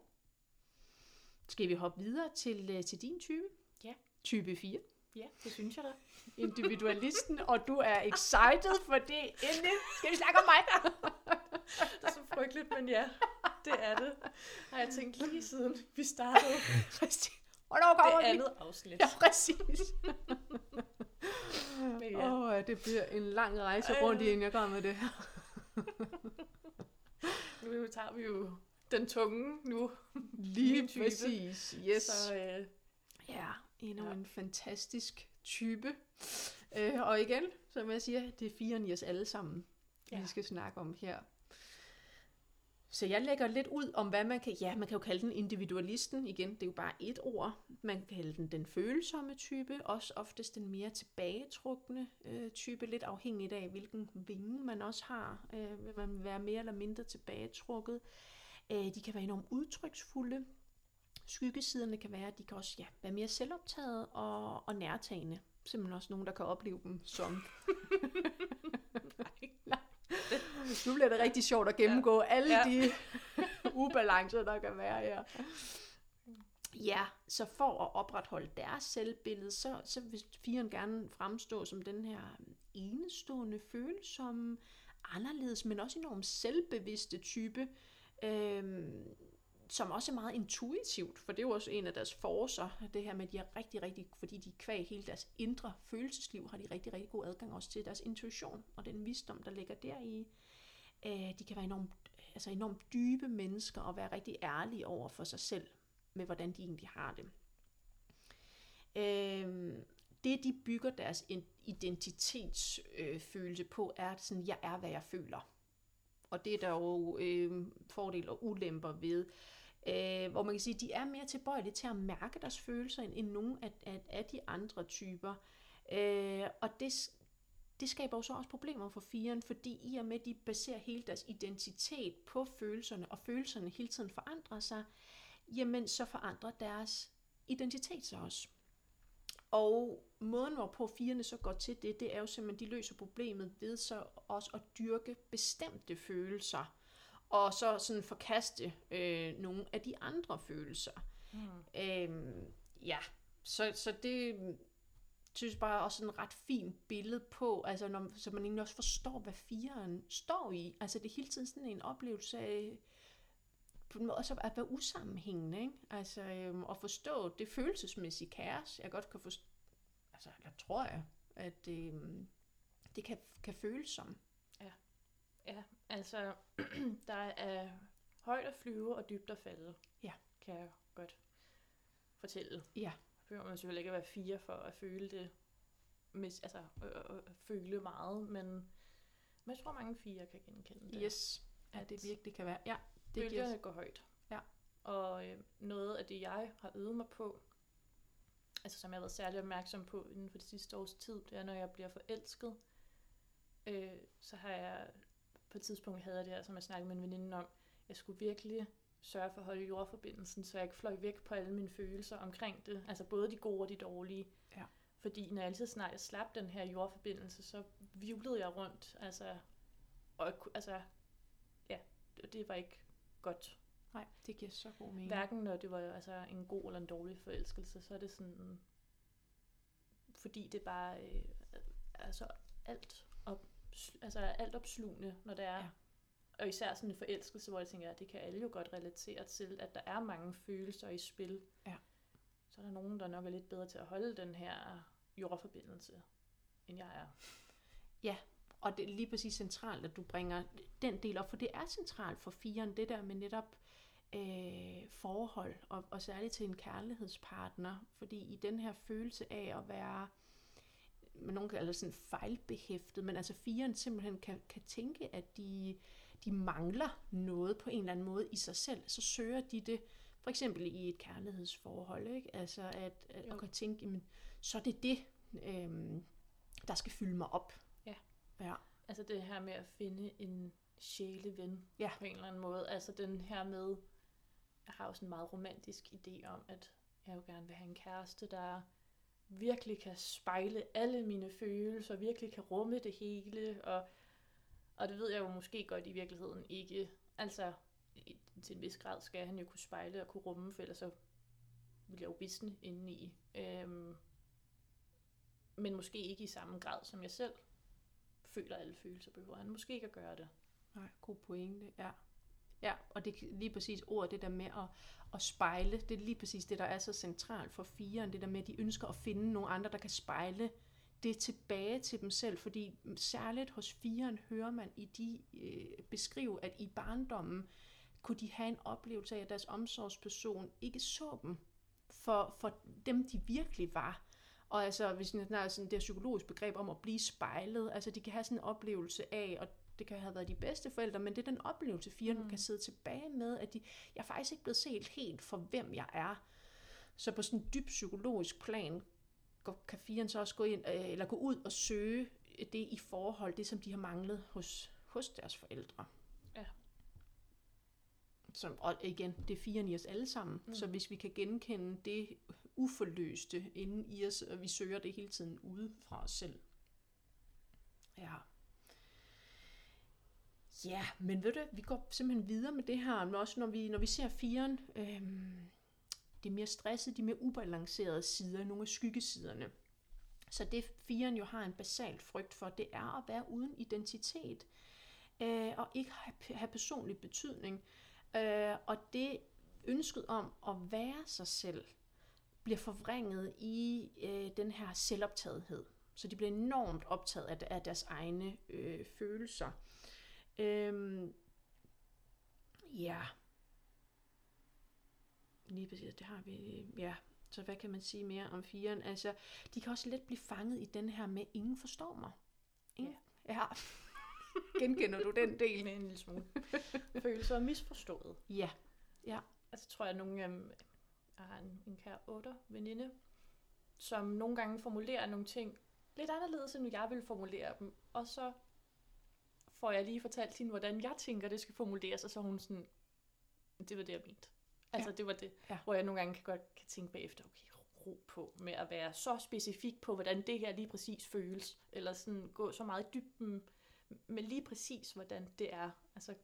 Skal vi hoppe videre til, øh, til din type? Ja. Type 4. Ja, det synes jeg da. Individualisten, og du er excited, for det endelig skal vi snakke om mig. [LAUGHS] det er så frygteligt, men ja, det er det. Har jeg tænkt lige siden vi startede. Hvornår kommer det andet afsnit. Ja, præcis. [LAUGHS] Åh, ja. oh, det bliver en lang rejse rundt i, inden jeg går med det her. [LAUGHS] nu tager vi jo den tunge nu. Lige præcis, yes. Så, øh, ja, endnu ja. en fantastisk type. Øh, og igen, som jeg siger, det er fire os alle sammen, ja. vi skal snakke om her. Så jeg lægger lidt ud om, hvad man kan... Ja, man kan jo kalde den individualisten. Igen, det er jo bare et ord. Man kan kalde den den følsomme type. Også oftest den mere tilbagetrukne øh, type. Lidt afhængigt af, hvilken vinge man også har. Øh, vil man være mere eller mindre tilbagetrukket. Øh, de kan være enormt udtryksfulde. Skyggesiderne kan være, at de kan også ja, være mere selvoptaget og, og nærtagende. Simpelthen også nogen, der kan opleve dem som... [LAUGHS] Nu bliver det rigtig sjovt at gennemgå ja. alle ja. de [LAUGHS] ubalancer, der kan være her. Ja, så for at opretholde deres selvbillede, så, så vil firen gerne fremstå som den her enestående, følsomme, anderledes, men også enormt selvbevidste type, øhm, som også er meget intuitivt, for det er jo også en af deres forser, det her med, at de er rigtig, rigtig, fordi de kvæg hele deres indre følelsesliv, har de rigtig, rigtig god adgang også til deres intuition, og den visdom, der ligger deri. Øh, de kan være enormt, altså enormt dybe mennesker, og være rigtig ærlige over for sig selv, med hvordan de egentlig har det. Øh, det, de bygger deres identitetsfølelse øh, på, er sådan, jeg er, hvad jeg føler. Og det er der jo øh, fordele og ulemper ved. Øh, hvor man kan sige, at de er mere tilbøjelige til at mærke deres følelser, end, end nogle af, af, af de andre typer. Øh, og det, det skaber jo så også problemer for firen, fordi i og med, at de baserer hele deres identitet på følelserne, og følelserne hele tiden forandrer sig, jamen så forandrer deres identitet sig også. Og måden, hvorpå firene så går til det, det er jo simpelthen, de løser problemet ved så også at dyrke bestemte følelser, og så sådan forkaste øh, nogle af de andre følelser. Mm. Øhm, ja, så, så det synes bare også en ret fint billede på, altså når, så man egentlig også forstår, hvad firen står i. Altså det er hele tiden sådan en oplevelse af, på en måde også at være usammenhængende, ikke? Altså øhm, at forstå det følelsesmæssige kaos, jeg godt kan forstå, altså jeg tror jeg, at øhm, det kan, kan føles som. Ja, ja altså [CLEARS THROAT] der er højt at flyve og dybt at falde, ja. kan jeg godt fortælle. Ja behøver man selvfølgelig ikke at være fire for at føle det, med, altså øh, øh, føle meget, men, men jeg tror mange fire kan genkende det. Yes, ja, det virkelig kan være. Ja, det Bølgerne giver... går højt. Ja. Og øh, noget af det, jeg har øvet mig på, altså som jeg har været særlig opmærksom på inden for det sidste års tid, det er, når jeg bliver forelsket, øh, så har jeg på et tidspunkt havde jeg det her, som jeg snakkede med en veninde om, jeg skulle virkelig sørge for at holde jordforbindelsen, så jeg ikke fløj væk på alle mine følelser omkring det. Altså både de gode og de dårlige. Ja. Fordi når jeg altid snart jeg slap den her jordforbindelse, så vivlede jeg rundt. Altså, og, altså ja, det, det var ikke godt. Nej, det giver så god mening. Hverken når det var altså, en god eller en dårlig forelskelse, så er det sådan, fordi det bare, øh, altså alt, op, altså alt opslugende, når det er, ja og især sådan en forelskelse, hvor jeg tænker, at det kan alle jo godt relatere til, at der er mange følelser i spil. Ja. Så er der nogen, der nok er lidt bedre til at holde den her jordforbindelse, end jeg er. Ja, og det er lige præcis centralt, at du bringer den del op, for det er centralt for firen, det der med netop øh, forhold, og, og særligt til en kærlighedspartner, fordi i den her følelse af at være med nogen kalder sådan fejlbehæftet, men altså firen simpelthen kan, kan tænke, at de, de mangler noget på en eller anden måde i sig selv, så søger de det for eksempel i et kærlighedsforhold, ikke? Altså at, at og kan tænke, jamen, så er det det, øhm, der skal fylde mig op. Ja. Ja. Altså det her med at finde en sjæleven Ja. på en eller anden måde. Altså den her med, jeg har også en meget romantisk idé om, at jeg jo gerne vil have en kæreste, der virkelig kan spejle alle mine følelser, virkelig kan rumme det hele, og, og det ved jeg jo måske godt i virkeligheden ikke. Altså, til en vis grad skal han jo kunne spejle og kunne rumme, for ellers så vil jeg jo visne indeni. Øhm, men måske ikke i samme grad, som jeg selv føler alle følelser, behøver han måske ikke at gøre det. Nej, god pointe, ja. Ja, og det er lige præcis ordet, det der med at, at spejle, det er lige præcis det, der er så centralt for firen, det der med, at de ønsker at finde nogle andre, der kan spejle det tilbage til dem selv, fordi særligt hos firen hører man i de øh, beskrive, at i barndommen kunne de have en oplevelse af, at deres omsorgsperson ikke så dem for, for dem, de virkelig var. Og altså, hvis man har sådan det psykologiske begreb om at blive spejlet, altså de kan have sådan en oplevelse af, og det kan have været de bedste forældre, men det er den oplevelse, firen mm. kan sidde tilbage med, at de, jeg er faktisk ikke blevet set helt for, hvem jeg er. Så på sådan en dyb psykologisk plan, kan firen så også gå ind, øh, eller gå ud og søge det i forhold, det som de har manglet hos, hos deres forældre. Ja. Som, og igen, det er firen i os alle sammen, mm. så hvis vi kan genkende det uforløste inden i os, og vi søger det hele tiden ude fra os selv. Ja. Ja, men ved du, vi går simpelthen videre med det her, men også når vi, når vi ser firen, øhm, de mere stressede, de mere ubalancerede sider, nogle af skyggesiderne. Så det firen jo har en basalt frygt for, det er at være uden identitet, øh, og ikke have, have personlig betydning. Øh, og det ønsket om at være sig selv, bliver forvrænget i øh, den her selvoptagethed. Så de bliver enormt optaget af, af deres egne øh, følelser. Øhm, ja. Lige præcis, det har vi. Ja, så hvad kan man sige mere om firen? Altså, de kan også let blive fanget i den her med, ingen forstår mig. Ingen? Ja. ja. [LAUGHS] Genkender du den del? En lille smule. Følelser er misforstået. Ja. Ja. Altså tror jeg, nogle, øhm, jeg har en, en kær otter veninde, som nogle gange formulerer nogle ting lidt anderledes, end jeg vil formulere dem. Og så får jeg lige fortalt hende, hvordan jeg tænker, det skal formuleres, og så hun sådan, det var det, jeg mente. Altså, Ja. det var det, Ja. hvor jeg nogle gange kan godt kan tænke bagefter, okay, ro på med at være så specifik på, hvordan det her lige præcis føles, eller sådan gå så meget i dybden med lige præcis, hvordan det er. Altså,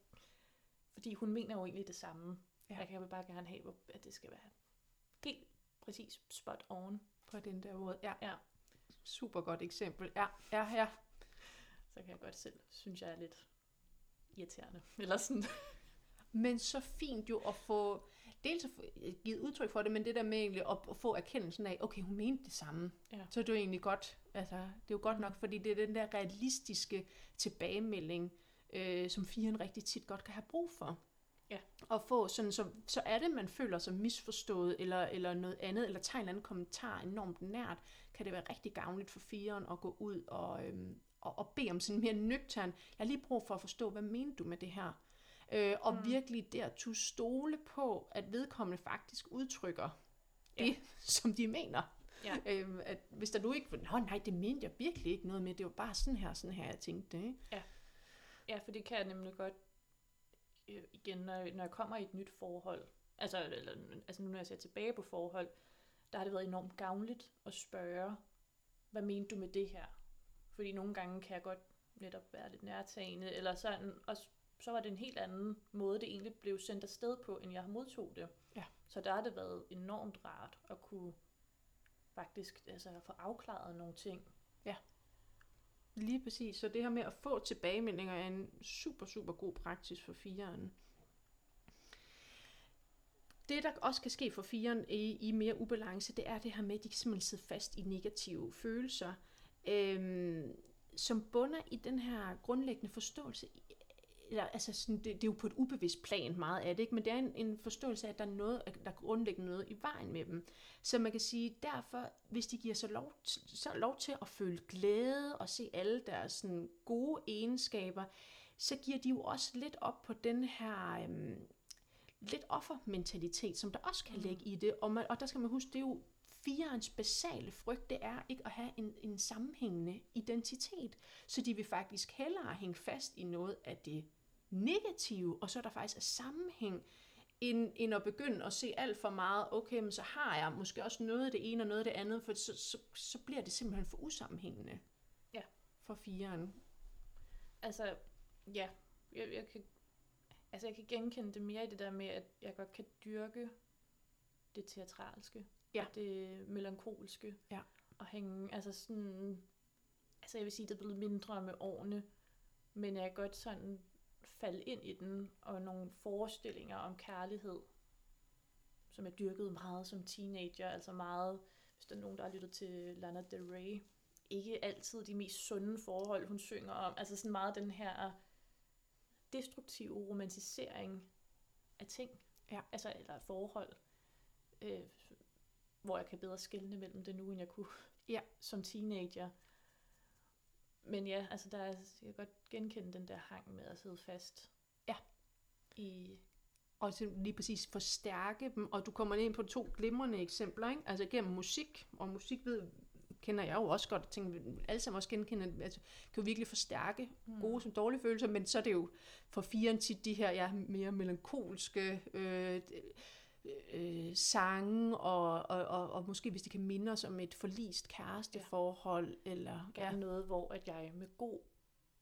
fordi hun mener jo egentlig det samme. Ja. Jeg kan jo bare gerne have, at det skal være helt præcis spot on. På den der måde. Ja. Ja. Super godt eksempel. Ja, ja, ja. Så kan jeg godt selv synes, jeg er lidt irriterende. Eller sådan. Men så fint jo at få, dels at få givet udtryk for det, men det der med egentlig at, at få erkendelsen af, okay, hun mente det samme. Ja. Så er det jo egentlig godt, altså, det er jo godt nok, fordi det er den der realistiske tilbagemelding, øh, som firen rigtig tit godt kan have brug for. Ja. Og få sådan, så, så er det, man føler sig misforstået, eller, eller noget andet, eller tager en eller anden kommentar enormt nært, kan det være rigtig gavnligt for firen at gå ud og, øhm, og, og bede om sådan mere nøgtern, jeg har lige brug for at forstå, hvad mener du med det her? Øh, og mm. virkelig der to stole på, at vedkommende faktisk udtrykker Ja. det, [LAUGHS] som de mener. Ja. Øh, at hvis der nu ikke, nå nej, det mente jeg virkelig ikke noget med, det var bare sådan her, sådan her, jeg tænkte det. Ikke? Ja, for det kan jeg nemlig godt, øh, igen, når, jeg- når jeg kommer i et nyt forhold, altså, eller, altså nu når jeg ser tilbage på forhold, der har det været enormt gavnligt at spørge, hvad mente du med det her? Fordi nogle gange kan jeg godt netop være lidt nærtagende, eller sådan, og s- så var det en helt anden måde, det egentlig blev sendt afsted på, end jeg har modtog det. Ja. Så der har det været enormt rart at kunne faktisk altså, få afklaret nogle ting. Lige præcis. Så det her med at få tilbagemeldinger er en super, super god praksis for fireren. Det, der også kan ske for fireren i, i mere ubalance, det er det her med, at de simpelthen sidde fast i negative følelser, øhm, som bunder i den her grundlæggende forståelse eller, altså sådan, det, det er jo på et ubevidst plan meget af det, ikke? men det er en, en forståelse af, at der er noget, der er grundlæggende noget i vejen med dem. Så man kan sige, derfor, hvis de giver sig lov, så lov til at føle glæde og se alle deres sådan, gode egenskaber, så giver de jo også lidt op på den her øhm, lidt offermentalitet, som der også kan Mm. ligge i det. Og, man, og der skal man huske, det er jo firens basale frygt, det er ikke at have en, en sammenhængende identitet. Så de vil faktisk hellere hænge fast i noget af det negative, og så er der faktisk er sammenhæng, end, end at begynde at se alt for meget, okay, men så har jeg måske også noget af det ene og noget af det andet, for så, så, så bliver det simpelthen for usammenhængende. Ja. For firen. Altså, ja, jeg, jeg kan, altså jeg kan genkende det mere i det der med, at jeg godt kan dyrke det teatralske, Ja. og det melankolske, Ja. og hænge, altså sådan, altså jeg vil sige, det er blevet mindre med årene, men jeg kan godt sådan falde ind i den, og nogle forestillinger om kærlighed, som jeg dyrkede meget som teenager, altså meget, hvis der er nogen, der har lyttet til Lana Del Rey, ikke altid de mest sunde forhold, hun synger om. Altså sådan meget den her destruktive romantisering af ting. Ja. Altså, eller forhold. Øh, hvor jeg kan bedre skelne mellem det nu, end jeg kunne Ja. som teenager. Men ja, altså der er, jeg kan godt genkende den der hang med at sidde fast. Ja. I, og så lige præcis forstærke dem, og du kommer ind på to glimrende eksempler, ikke? altså gennem musik, og musik ved, kender jeg jo også godt, og tænker, vi alle sammen også genkende, altså, kan jo virkelig forstærke Hmm. gode som dårlige følelser, men så er det jo for firen tit de her ja, mere melankolske øh, øh, sange, og, og, og, og måske hvis det kan minde os om et forlist kæresteforhold, ja. eller ja. noget, hvor at jeg med god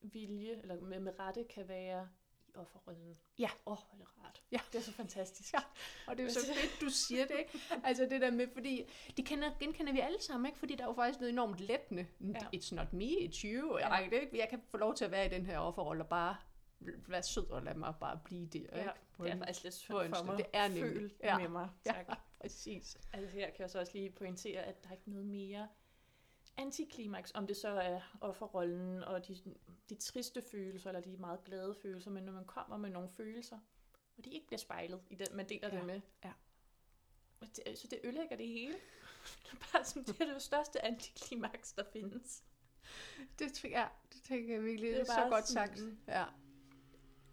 vilje, eller med, med rette, kan være i offerrollen. Ja. Åh, oh, hvor er det rart. Ja. Det er så fantastisk. Ja. Og det er jo så [LAUGHS] fedt, du siger det, ikke? Altså det der med, fordi det kender, genkender vi alle sammen, ikke? Fordi der er jo faktisk noget enormt lettende. Ja. It's not me, it's you. Ja. Jeg, jeg kan få lov til at være i den her offerrolle og bare være sød og lade mig bare blive der, Ja, ikke? det er faktisk lidt på synd for mig. Det er nemlig. Føl Ja. med mig. Ja. Tak. [LAUGHS] Præcis. Altså her kan jeg så også lige pointere, at der er ikke noget mere antiklimaks, om det så er offerrollen og de, de triste følelser, eller de meget glade følelser, men når man kommer med nogle følelser, og de ikke bliver spejlet i den, man deler Ja, det med. ja. Det, så det ødelægger det hele. Det [LAUGHS] er bare sådan, det er det største antiklimaks, der findes. Det, ja, det tænker jeg virkelig. Det Det er er så godt sagt. Ja.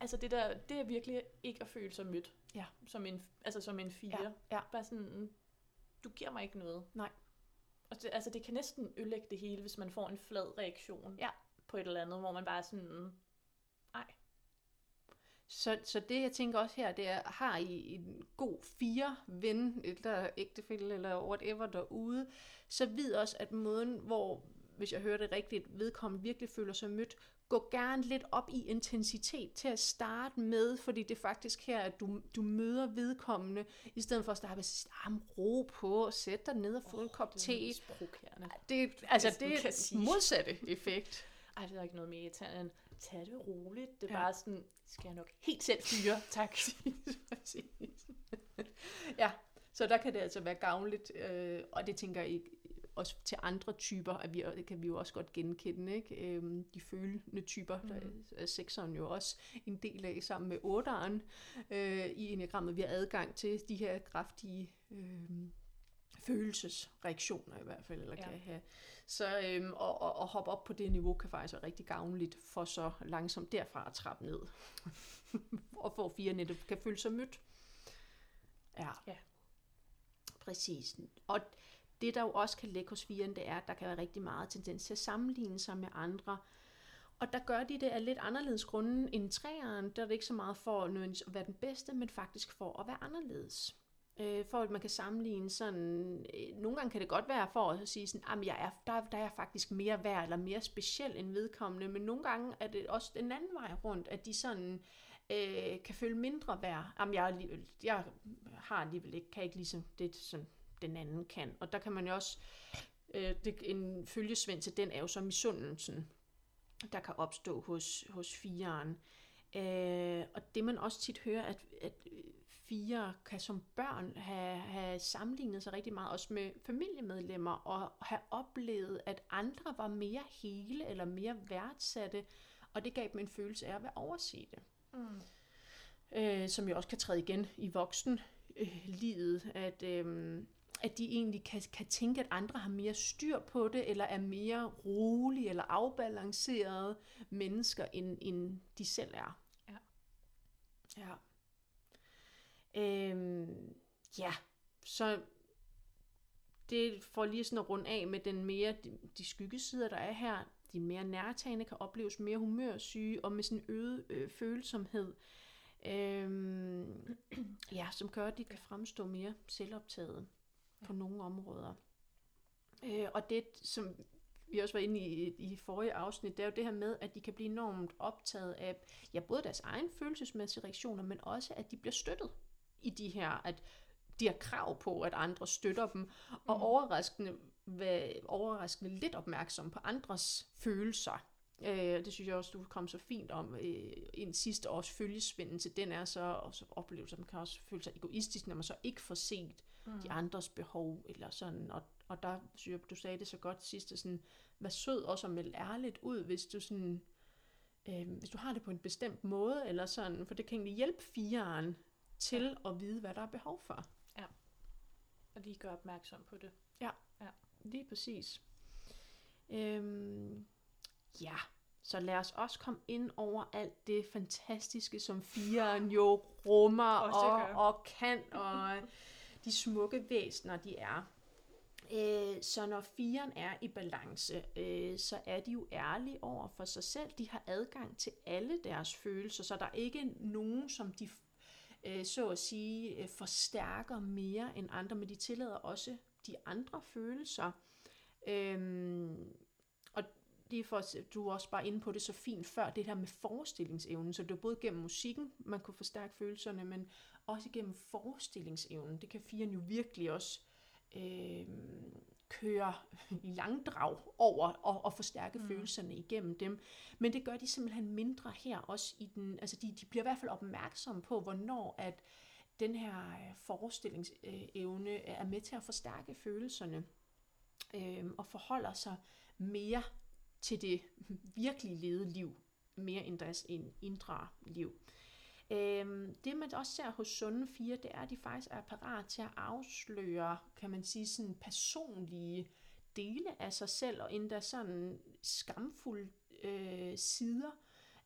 Altså det der, det er virkelig ikke at føle sig mødt. Ja. Som en, altså som en fire. Ja, ja. Bare sådan, du giver mig ikke noget. Nej. Og det, altså det kan næsten ødelægge det hele, hvis man får en flad reaktion Ja. på et eller andet, hvor man bare sådan, ej, Så, så det, jeg tænker også her, det er, har I en god fire ven, eller ægtefælle, eller whatever derude, så vid også, at måden, hvor, hvis jeg hører det rigtigt, vedkommende virkelig føler sig mødt, gå gerne lidt op i intensitet til at starte med, fordi det er faktisk her, at du, du møder vedkommende, i stedet for at starte med at sige, "Ah, ro på, sæt dig ned og få en kop det er te. mest provokerende. Det, altså, det er modsatte effekt. Ej, det er ikke noget mere irriterende end, tag det roligt. Det er Ja. bare sådan, det skal jeg nok helt selv fyre, [LAUGHS] tak. Ja, så der kan det altså være gavnligt, øh, og det tænker jeg også til andre typer, at vi, det kan vi jo også godt genkende, ikke? Øhm, de følende typer, mm. der er sekseren jo også en del af sammen med otteren øh, i enagrammet. Vi har adgang til de her kraftige øh, følelsesreaktioner i hvert fald, eller Ja. kan have. Så øhm, og, og, og hoppe op på det niveau kan faktisk være rigtig gavnligt, for så langsomt derfra at trappe ned. [LAUGHS] og få fire netop kan føle sig mødt. Ja. Ja. Præcis. Og det, der jo også kan lægge hos viren, det er, at der kan være rigtig meget tendens til at sammenligne sig med andre. Og der gør de det af lidt anderledes grunde end træeren. Der er det ikke så meget for nødvendigvis at være den bedste, men faktisk for at være anderledes. Øh, for at man kan sammenligne sådan... Øh, nogle gange kan det godt være for at sige sådan, at jeg er, der, der er jeg faktisk mere værd eller mere speciel end vedkommende, men nogle gange er det også den anden vej rundt, at de sådan øh, kan føle mindre værd. Jamen, jeg, jeg har alligevel ikke, kan ikke ligesom det, sådan den anden kan. Og der kan man jo også... Øh, det, en følgesvend til den er jo så misundelsen, der kan opstå hos, hos fireren. Øh, og det man også tit hører, at, at fire kan som børn have, have sammenlignet sig rigtig meget, også med familiemedlemmer, og have oplevet, at andre var mere hele eller mere værdsatte, og det gav dem en følelse af at være overset. Mm. øh, som jo også kan træde igen i voksen øh, livet, at, øh, at de egentlig kan, kan tænke, at andre har mere styr på det, eller er mere rolige eller afbalancerede mennesker, end, end de selv er. Ja. Ja. Øhm, ja, så det får lige sådan at runde af med den mere, de, de skyggesider, der er her. De mere nærtagende kan opleves mere humørsyge og med sådan øget øh, følsomhed. Øhm, ja, som gør, at de kan fremstå mere selvoptaget på nogle områder. Øh, og det, som vi også var inde i i forrige afsnit, det er jo det her med, at de kan blive enormt optaget af ja, både deres egen følelsesmæssige reaktioner, men også, at de bliver støttet i de her, at de har krav på, at andre støtter dem, og Mm. overraskende, være overraskende lidt opmærksom på andres følelser. Øh, det synes jeg også, du kom så fint om øh, en sidste års følgesvinden til den er så, og så oplevelser, man kan også føle sig egoistisk, når man så ikke får set Mm. de andres behov, eller sådan, og, og der synes jeg, du sagde det så godt sidst, sådan, vær sød også at melde ærligt ud, hvis du sådan, øh, hvis du har det på en bestemt måde, eller sådan, for det kan egentlig hjælpe fireren til at vide, hvad der er behov for. Og lige gøre opmærksom på det. Lige præcis. Øhm, ja, så lad os også komme ind over alt det fantastiske, som fireren jo rummer og, og kan, og [LAUGHS] de smukke væsener, de er. Øh, så når firen er i balance, øh, så er de jo ærlige over for sig selv. De har adgang til alle deres følelser, så der er ikke nogen, som de øh, så at sige øh, forstærker mere end andre, men de tillader også de andre følelser. Øhm, det er for, du er også bare inde på det så fint før, det her med forestillingsevnen, så det er både gennem musikken, man kunne forstærke følelserne, men også gennem forestillingsevnen. Det kan firen jo virkelig også øh, køre i langdrag over og, og forstærke Mm. følelserne igennem dem. Men det gør de simpelthen mindre her også i den, altså de, de bliver i hvert fald opmærksomme på, hvornår at den her øh, forestillingsevne er med til at forstærke følelserne øh, og forholder sig mere til det virkelige levede liv, mere end deres indre liv. Øhm, det man også ser hos sunde fire, det er, at de faktisk er parat til at afsløre, kan man sige, sådan personlige dele af sig selv, og endda sådan skamfulde øh, sider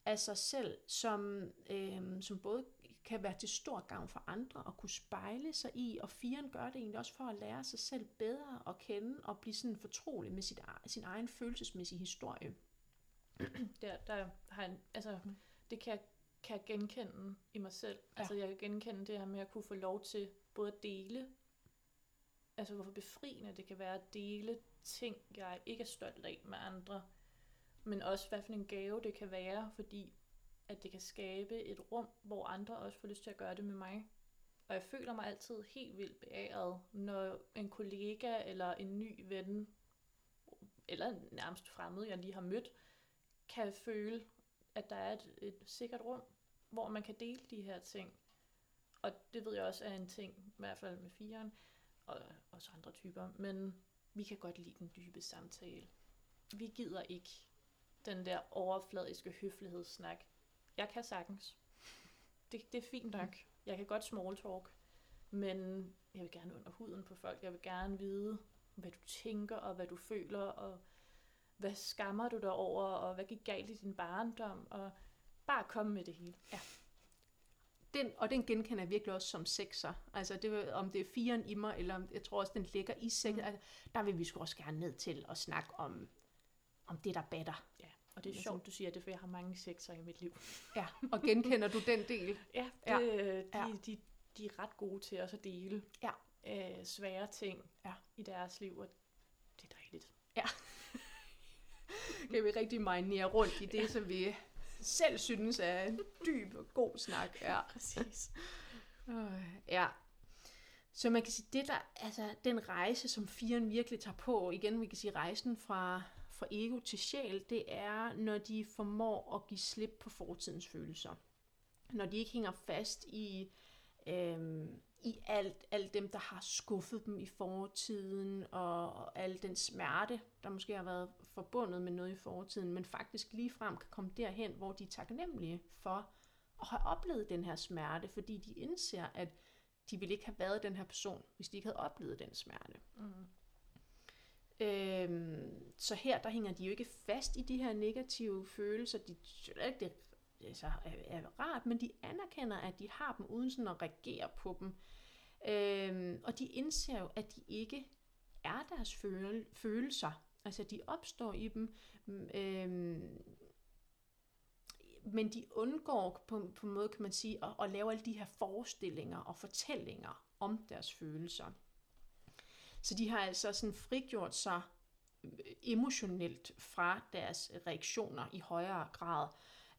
af sig selv, som, øh, som både kan være til stor gavn for andre og kunne spejle sig i, og firen gør det egentlig også for at lære sig selv bedre at kende og blive sådan fortrolig med sit, e- sin egen følelsesmæssige historie. [CLEARS THROAT] Der, der har en, altså, det kan jeg, kan jeg genkende i mig selv. Ja. Altså, jeg kan genkende det her med at kunne få lov til både at dele, altså hvorfor befriende det kan være at dele ting, jeg ikke er stolt af med andre, men også hvad for en gave det kan være, fordi at det kan skabe et rum, hvor andre også får lyst til at gøre det med mig. Og jeg føler mig altid helt vildt beæret, når en kollega eller en ny ven, eller nærmest fremmed, jeg lige har mødt, kan føle, at der er et, et sikkert rum, hvor man kan dele de her ting. Og det ved jeg også er en ting, i hvert fald med firen, og også andre typer, men vi kan godt lide den dybe samtale. Vi gider ikke den der overfladiske høflighedssnak. Jeg kan sagtens. Det, det er fint nok. Jeg kan godt small talk, men jeg vil gerne under huden på folk. Jeg vil gerne vide, hvad du tænker og hvad du føler, og hvad skammer du dig over, og hvad gik galt i din barndom, og bare komme med det hele. Ja. Den, og den genkender jeg virkelig også som sekser. Altså det, om det er firen i mig, eller om, jeg tror også, den ligger i sekser. Mm. Altså, der vil vi sgu også gerne ned til at snakke om, om det, der batter. Ja. Og det er Altså- sjovt, du siger det, for jeg har mange sekser i mit liv. Ja, og genkender du den del? [LAUGHS] Ja, Ja. det, ja. De, Ja. de, de er ret gode til også at dele Ja. øh, svære ting Ja. i deres liv, og det er dejligt. [LAUGHS] Kan vi rigtig marinere rundt i det, ja. som vi selv synes er en dyb og god snak. Ja. [LAUGHS] Præcis. Øh, ja. Så man kan sige, det der, altså den rejse, som firen virkelig tager på, igen vi kan sige rejsen fra, fra ego til sjæl, det er, når de formår at give slip på fortidens følelser. Når de ikke hænger fast i, øh, i alt, alt dem, der har skuffet dem i fortiden, og, og al den smerte, der måske har været forbundet med noget i fortiden, men faktisk lige frem kan komme derhen, hvor de er taknemmelige for at have oplevet den her smerte, fordi de indser, at de ville ikke have været den her person, hvis de ikke havde oplevet den smerte. Mm. Øhm, så her, der hænger de jo ikke fast i de her negative følelser. De synes ikke, det altså, er, er rart, men de anerkender, at de har dem, uden sådan at reagere på dem. Øhm, og de indser jo, at de ikke er deres føle, følelser. Altså, de opstår i dem, øhm, men de undgår på, på en måde, kan man sige, at, at lave alle de her forestillinger og fortællinger om deres følelser. Så de har altså sådan frigjort sig øh, emotionelt fra deres reaktioner i højere grad,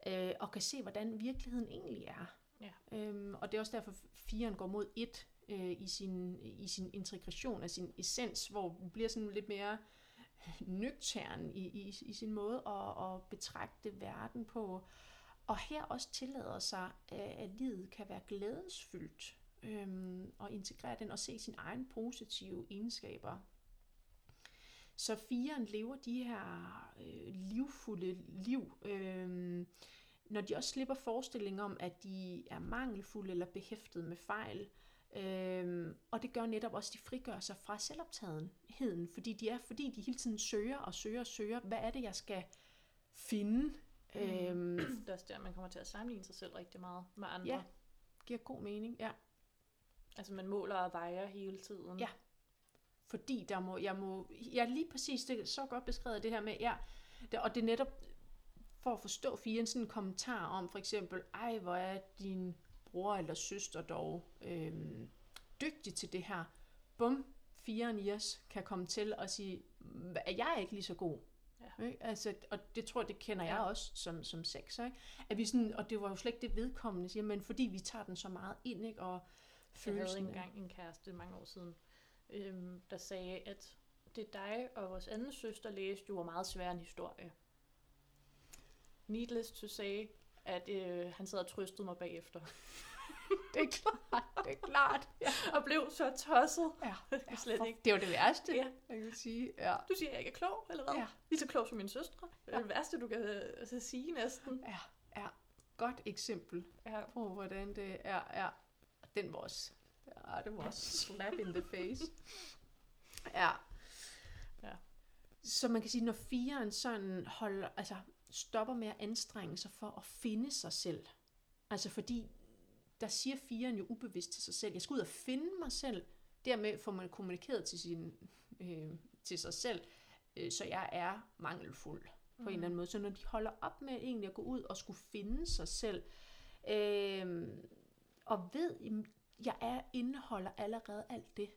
øh, og kan se, hvordan virkeligheden egentlig er. Ja. Øhm, og det er også derfor, firen går mod et øh, i, sin, i sin integration af sin essens, hvor den bliver sådan lidt mere nøgtern i, i, i sin måde at, at betragte verden på. Og her også tillader sig, at livet kan være glædesfyldt øhm, og integrere den og se sine egne positive egenskaber. Så firen lever de her øh, livfulde liv, øh, når de også slipper forestillingen om, at de er mangelfulde eller behæftet med fejl. Øh, og det gør netop også, at de frigør sig fra selvoptagetheden, fordi de er, fordi de hele tiden søger og søger og søger, hvad er det, jeg skal finde? Mm. Øhm, Det er også der, man kommer til at sammenligne sig selv rigtig meget med andre. Ja. giver god mening, ja. Altså man måler og vejer hele tiden. Ja. Fordi der må, jeg må, ja lige præcis, det er så godt beskrevet det her med, ja, det, og det er netop for at forstå firen sådan en kommentar om for eksempel, ej hvor er din bror eller søster dog øhm, dygtig til det her. Bum, firen i os kan komme til at sige, er jeg ikke lige så god? Ja. Ikke? Altså, og det tror jeg, det kender jeg Ja. også som, som sekser. Ikke? At vi sådan, og det var jo slet ikke det vedkommende, siger, men fordi vi tager den så meget ind, ikke? og Jeg havde følelsen engang en kæreste mange år siden, øhm, der sagde, at det er dig og vores anden søster læste jo var meget svær en historie. Needless to say, at øh, han sad og trøstede mig bagefter. [LAUGHS] Det er klart, det er klart. Ja, og blev så tosset. ja, Det [LAUGHS] er slet for- ikke. Det var det værste, Ja. jeg kan sige. Ja. Du siger, at jeg ikke er klog, eller hvad? Ja. Lige så klog som min søstre. Det er Ja. det værste, du kan altså, sige næsten. ja, ja. Godt eksempel Ja. på, hvordan det er. Ja. Den var også, ja, det var også slap in the face. Ja. Ja. Så man kan sige, når firen sådan holder, altså stopper med at anstrenge sig for at finde sig selv. Altså fordi, der siger firen jo ubevidst til sig selv, jeg skal ud og finde mig selv. Dermed får man kommunikeret til, sin, øh, til sig selv, øh, så jeg er mangelfuld på mm. en eller anden måde. Så når de holder op med egentlig at gå ud og skulle finde sig selv, øh, og ved, jeg er indeholder allerede alt det,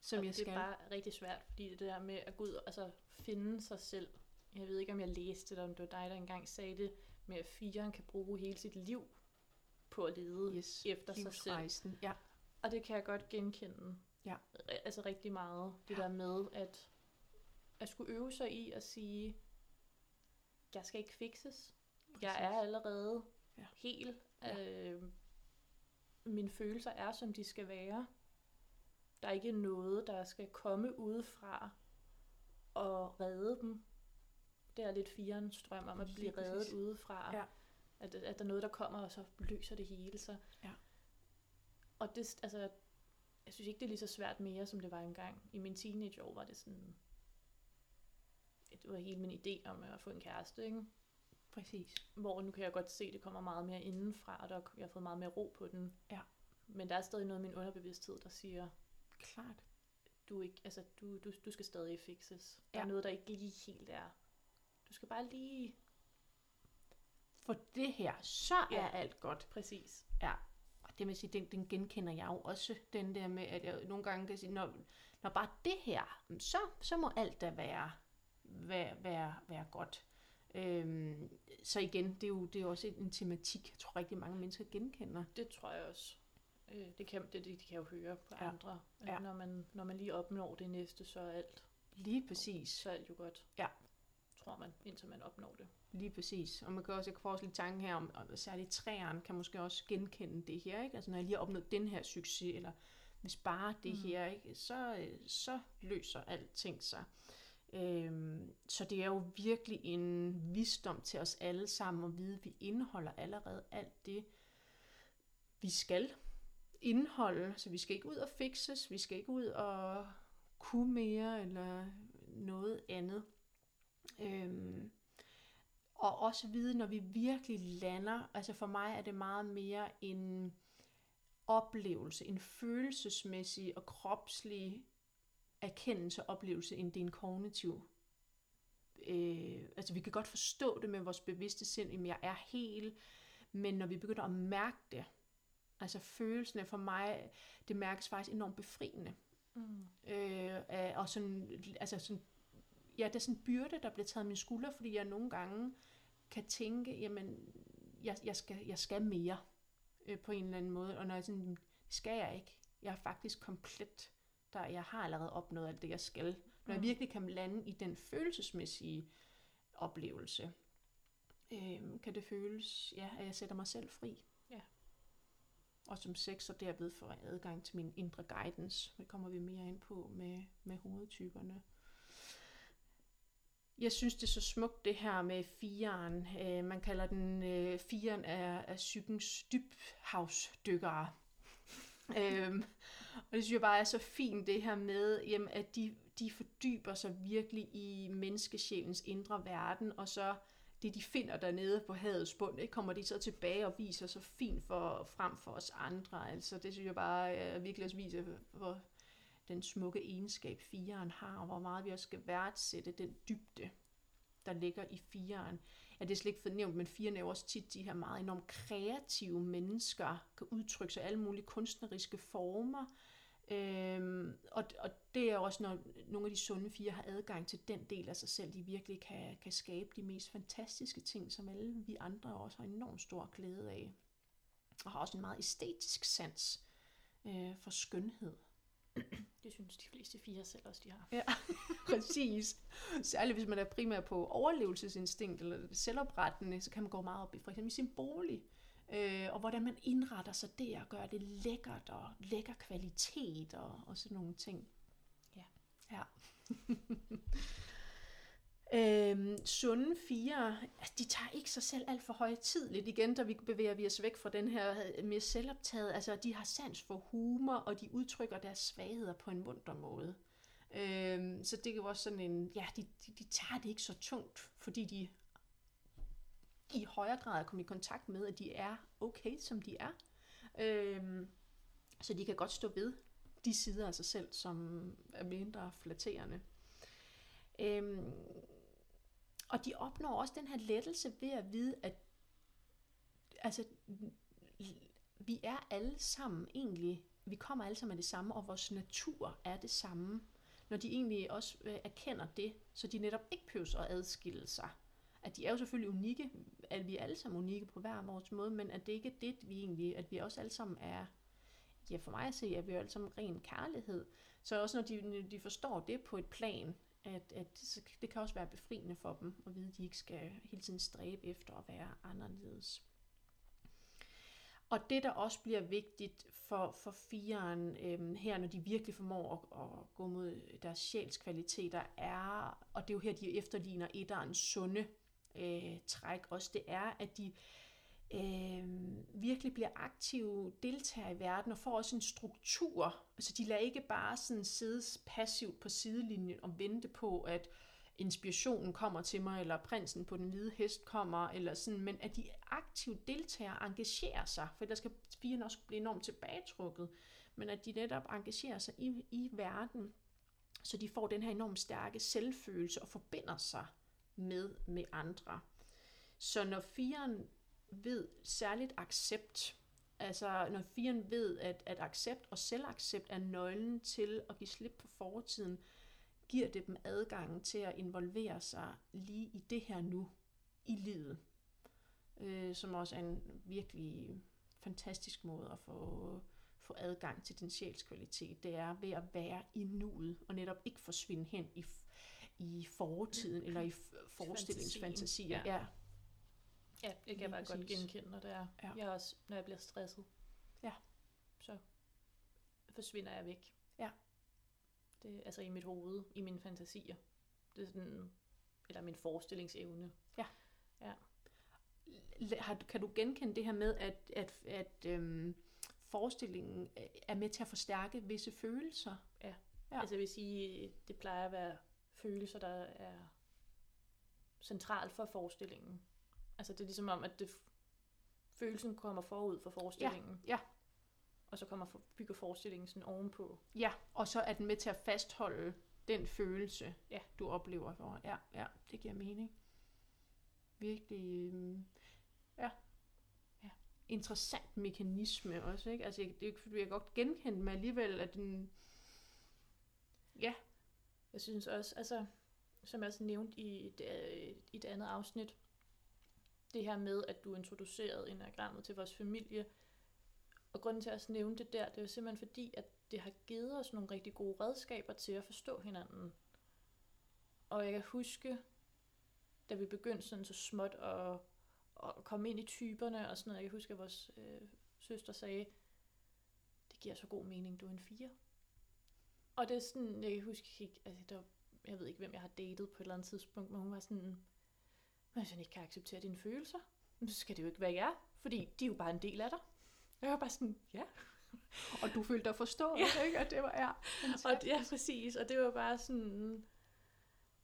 som og jeg det skal. er bare rigtig svært, fordi det der med at gå ud og altså, finde sig selv. Jeg ved ikke, om jeg læste det, om det var dig, der engang sagde det, med at firen kan bruge hele sit liv på at lede yes, efter sig selv. Ja, Og det kan jeg godt genkende. Ja. Altså rigtig meget. Det Ja. der med, at at skulle øve sig i at sige, jeg skal ikke fikses. Jeg Præcis. er allerede Ja. helt. Ja. Øh, mine følelser er, som de skal være. Der er ikke noget, der skal komme udefra og redde dem. Det er lidt firens strøm om at blive reddet udefra. Ja. At, at der er noget, der kommer, og så løser det hele sig. Ja. Og det, altså, jeg synes ikke, det er lige så svært mere, som det var engang. I min teenageår var det sådan... Det var hele min idé om at få en kæreste, ikke? Præcis. Hvor nu kan jeg godt se, at det kommer meget mere indenfra, og der, jeg har fået meget mere ro på den. Ja. Men der er stadig noget i min underbevidsthed, der siger, Klart. du, er ikke, altså, du, du, du skal stadig fixes. Der Ja. er noget, der ikke lige helt er. Du skal bare lige... For det her, så er Ja. alt godt. Præcis. Ja, og det vil sige, den, den genkender jeg jo også, den der med, at jeg nogle gange kan sige, når, når bare det her, så, så må alt da være, være, være, være godt. Øhm, så igen, det er jo, det er også en tematik, jeg tror rigtig mange mennesker genkender. Det tror jeg også. Øh, det, kan, det, det kan jeg jo høre på Ja. andre. Ja. Når, man, når man lige opnår det næste, så er alt, Lige præcis, så er alt jo godt. Ja. Tror man, indtil man opnår det. lige præcis. Og man kan også, jeg kan få også lidt tanke her om, og særligt træerne kan måske også genkende det her, ikke? Altså når jeg lige har opnået den her succes, eller hvis bare det Mm. mm. her, ikke? Så, øh, så løser alting sig. Øhm, så det er jo virkelig en visdom til os alle sammen at vide, at vi indeholder allerede alt det, vi skal indholde, så vi skal ikke ud og fixes, vi skal ikke ud og kunne mere eller noget andet. Øhm, og også vide, når vi virkelig lander, altså for mig er det meget mere en oplevelse, en følelsesmæssig og kropslig erkendelse og oplevelse, end det er en kognitiv. Øh, altså vi kan godt forstå det med vores bevidste sind, at jeg er helt, men når vi begynder at mærke det, altså følelsen for mig, det mærkes faktisk enormt befriende. Mm. Øh, og sådan, altså sådan, ja, det er sådan en byrde, der bliver taget af mine skuldre, fordi jeg nogle gange kan tænke, jamen, jeg, jeg, skal, jeg skal mere øh, på en eller anden måde, og når jeg sådan, skal jeg ikke. Jeg er faktisk komplet, der jeg har allerede opnået alt det, jeg skal. Når jeg mm. virkelig kan lande i den følelsesmæssige oplevelse, øh, kan det føles, ja, at jeg sætter mig selv fri. Ja. Og som sex, og derved får adgang til min indre guidance. Det kommer vi mere ind på med, med hovedtyperne. Jeg synes, det er så smukt det her med firen. Øh, man kalder den øh, firen af, af psykens dybhavsdykkere øhm, og det synes jeg bare er så fint det her med, jamen, at de, de fordyber sig virkelig i menneskesjælens indre verden, og så det, de finder dernede på havets bund, ikke, kommer de så tilbage og viser så fint for, frem for os andre. Altså, det synes jeg bare er virkelig også viser, hvor den smukke egenskab, fireren har, og hvor meget vi også skal værdsætte den dybde, der ligger i fireren. Ja, det er slet ikke fornævnt, men firen er jo også tit de her meget enormt kreative mennesker, kan udtrykke sig i alle mulige kunstneriske former. Øhm, og, og det er også, når nogle af de sunde fire har adgang til den del af sig selv, de virkelig kan, kan skabe de mest fantastiske ting, som alle vi andre også har enormt stor glæde af. Og har også en meget æstetisk sans øh, for skønhed. Det synes de fleste fire selv også, de har. Ja, [LAUGHS] præcis. Særligt hvis man er primært på overlevelsesinstinkt eller selvoprettende, så kan man gå meget op i for eksempel sin bolig. Øh, og hvordan man indretter sig der og gør det lækkert og lækker kvalitet og, og sådan nogle ting. Ja. Ja. [LAUGHS] Øhm, sunde fire, altså, de tager ikke sig selv alt for højtidligt igen, da vi bevæger vi os væk fra den her øh, mere selvoptaget. Altså, de har sans for humor, og de udtrykker deres svagheder på en munter måde. Øhm, så det er jo også sådan en, ja, de, de, de tager det ikke så tungt, fordi de i højere grad er kommet i kontakt med, at de er okay, som de er. Øhm, så de kan godt stå ved de sider af sig selv, som er mindre flatterende. Øhm, og de opnår også den her lettelse ved at vide, at altså, vi er alle sammen egentlig, vi kommer alle sammen af det samme, og vores natur er det samme. Når de egentlig også øh, erkender det, så de netop ikke behøver at adskille sig. At de er jo selvfølgelig unikke, at vi er alle sammen unikke på hver vores måde, men at det ikke er det, vi egentlig, at vi også alle sammen er, ja for mig at se, at vi er alle sammen ren kærlighed. Så også når de, når de forstår det på et plan, at, at det kan også være befriende for dem at vide, at de ikke skal hele tiden stræbe efter at være anderledes. Og det, der også bliver vigtigt for, for firen øhm, her, når de virkelig formår at, at gå mod deres sjælskvaliteter, er, og det er jo her, de efterligner etterens sunde øh, træk også, det er, at de øh, virkelig bliver aktive deltagere i verden og får også en struktur. Altså de lader ikke bare sådan sidde passivt på sidelinjen og vente på, at inspirationen kommer til mig, eller prinsen på den hvide hest kommer, eller sådan, men at de aktivt deltager engagerer sig, for der skal pigerne også blive enormt tilbagetrukket, men at de netop engagerer sig i, i verden, så de får den her enormt stærke selvfølelse og forbinder sig med, med andre. Så når firen ved særligt accept, altså når firen ved, at, at accept og selvaccept er nøglen til at give slip på fortiden, giver det dem adgang til at involvere sig lige i det her nu, i livet. Øh, som også er en virkelig fantastisk måde at få, få adgang til den sjælskvalitet. Det er ved at være i nuet, og netop ikke forsvinde hen i, i fortiden, eller i forestillingsfantasier. Ja. ja. Ja, det kan jeg bare godt genkende, når, det er. Ja. Jeg også, når jeg bliver stresset. Ja. Så forsvinder jeg væk. Ja. Det, altså i mit hoved, i mine fantasier. Det er sådan, eller min forestillingsevne. Ja. Ja. Har, kan du genkende det her med, at, at, at øhm, forestillingen øh, er med til at forstærke visse følelser. Ja. Ja. Altså jeg vil sige, det plejer at være følelser, der er centralt for forestillingen. Altså det er ligesom om, at det, følelsen kommer forud for forestillingen. ja. Og så kommer for, bygger forestillingen sådan ovenpå. Ja, og så er den med til at fastholde den følelse, Ja. du oplever. For. Ja, ja, det giver mening. Virkelig, øhm, ja. Ja. Interessant mekanisme også, ikke? Altså, jeg, det er ikke, fordi jeg godt genkende mig alligevel, at den... Ja, Jeg synes også, altså, som jeg også nævnte i øh, i et andet afsnit, det her med, at du introducerede enagrammet til vores familie, og grunden til at også nævne det der, det er jo simpelthen fordi, at det har givet os nogle rigtig gode redskaber til at forstå hinanden. Og jeg kan huske, da vi begyndte sådan så småt at, at komme ind i typerne og sådan noget, jeg kan huske, at vores øh, søster sagde, det giver så god mening, du er en fire. Og det er sådan, jeg kan huske, ikke, altså, der, var- jeg ved ikke, hvem jeg har datet på et eller andet tidspunkt, men hun var sådan, men hvis jeg ikke kan acceptere dine følelser, så skal det jo ikke være jer, fordi de er jo bare en del af dig. Jeg var bare sådan, ja. [LAUGHS] og du følte dig forstået, Ja. ikke? Og det var, ja, [LAUGHS] Og, ja, præcis. Og det var bare sådan...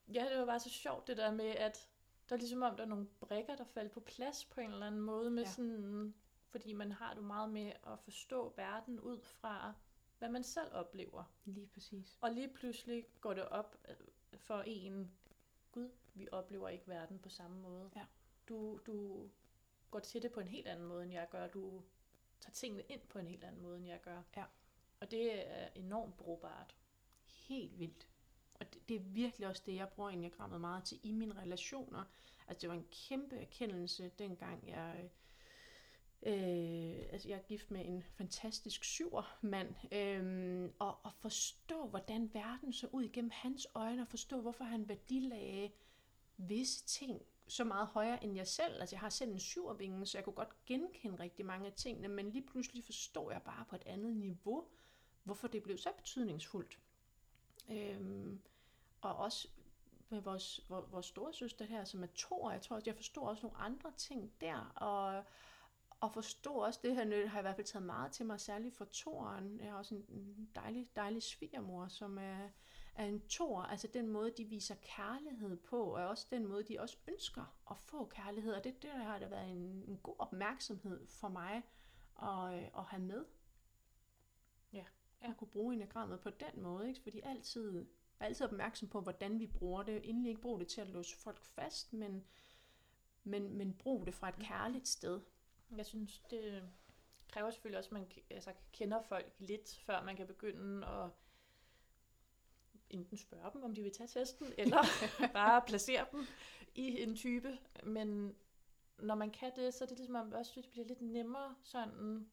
Ja, det var bare så sjovt det der med, at der er ligesom om, der er nogle brikker, der faldt på plads på en eller anden måde. Med Ja. sådan, fordi man har det meget med at forstå verden ud fra, hvad man selv oplever. Lige præcis. Og lige pludselig går det op øh, for en, gud, vi oplever ikke verden på samme måde. Ja. Du, du går til det på en helt anden måde, end jeg gør. Du tager tingene ind på en helt anden måde, end jeg gør. Ja. Og det er enormt brugbart. Helt vildt. Og det, det er virkelig også det, jeg bruger enagrammet meget til i mine relationer. Altså det var en kæmpe erkendelse, dengang jeg... Øh, altså jeg er gift med en fantastisk syver mand, øh, og, og forstå, hvordan verden så ud igennem hans øjne, og forstå, hvorfor han værdilagde visse ting så meget højere end jeg selv. Altså jeg har selv en syvervinge, så jeg kunne godt genkende rigtig mange af tingene, men lige pludselig forstår jeg bare på et andet niveau, hvorfor det blev så betydningsfuldt. Øhm, og også med vores, vores, vores store søster her, som er to, jeg tror også, jeg forstår også nogle andre ting der, og, og forstår også det her, det har jeg i hvert fald taget meget til mig, særligt for toeren. Jeg har også en, dejlig, dejlig svigermor, som er, er en tor, altså den måde, de viser kærlighed på, og også den måde, de også ønsker at få kærlighed, og det, det der har det været en, en god opmærksomhed for mig at, øh, at have med. Ja. Ja. At kunne bruge enagrammet på den måde, ikke? fordi altid er altid opmærksom på, hvordan vi bruger det. Endelig ikke bruge det til at låse folk fast, men, men, men brug det fra et kærligt sted. Jeg synes, det kræver selvfølgelig også, at man altså, kender folk lidt, før man kan begynde at enten spørge dem, om de vil tage testen, eller [LAUGHS] bare placere dem i en type. Men når man kan det, så er det ligesom om, også det bliver lidt nemmere sådan.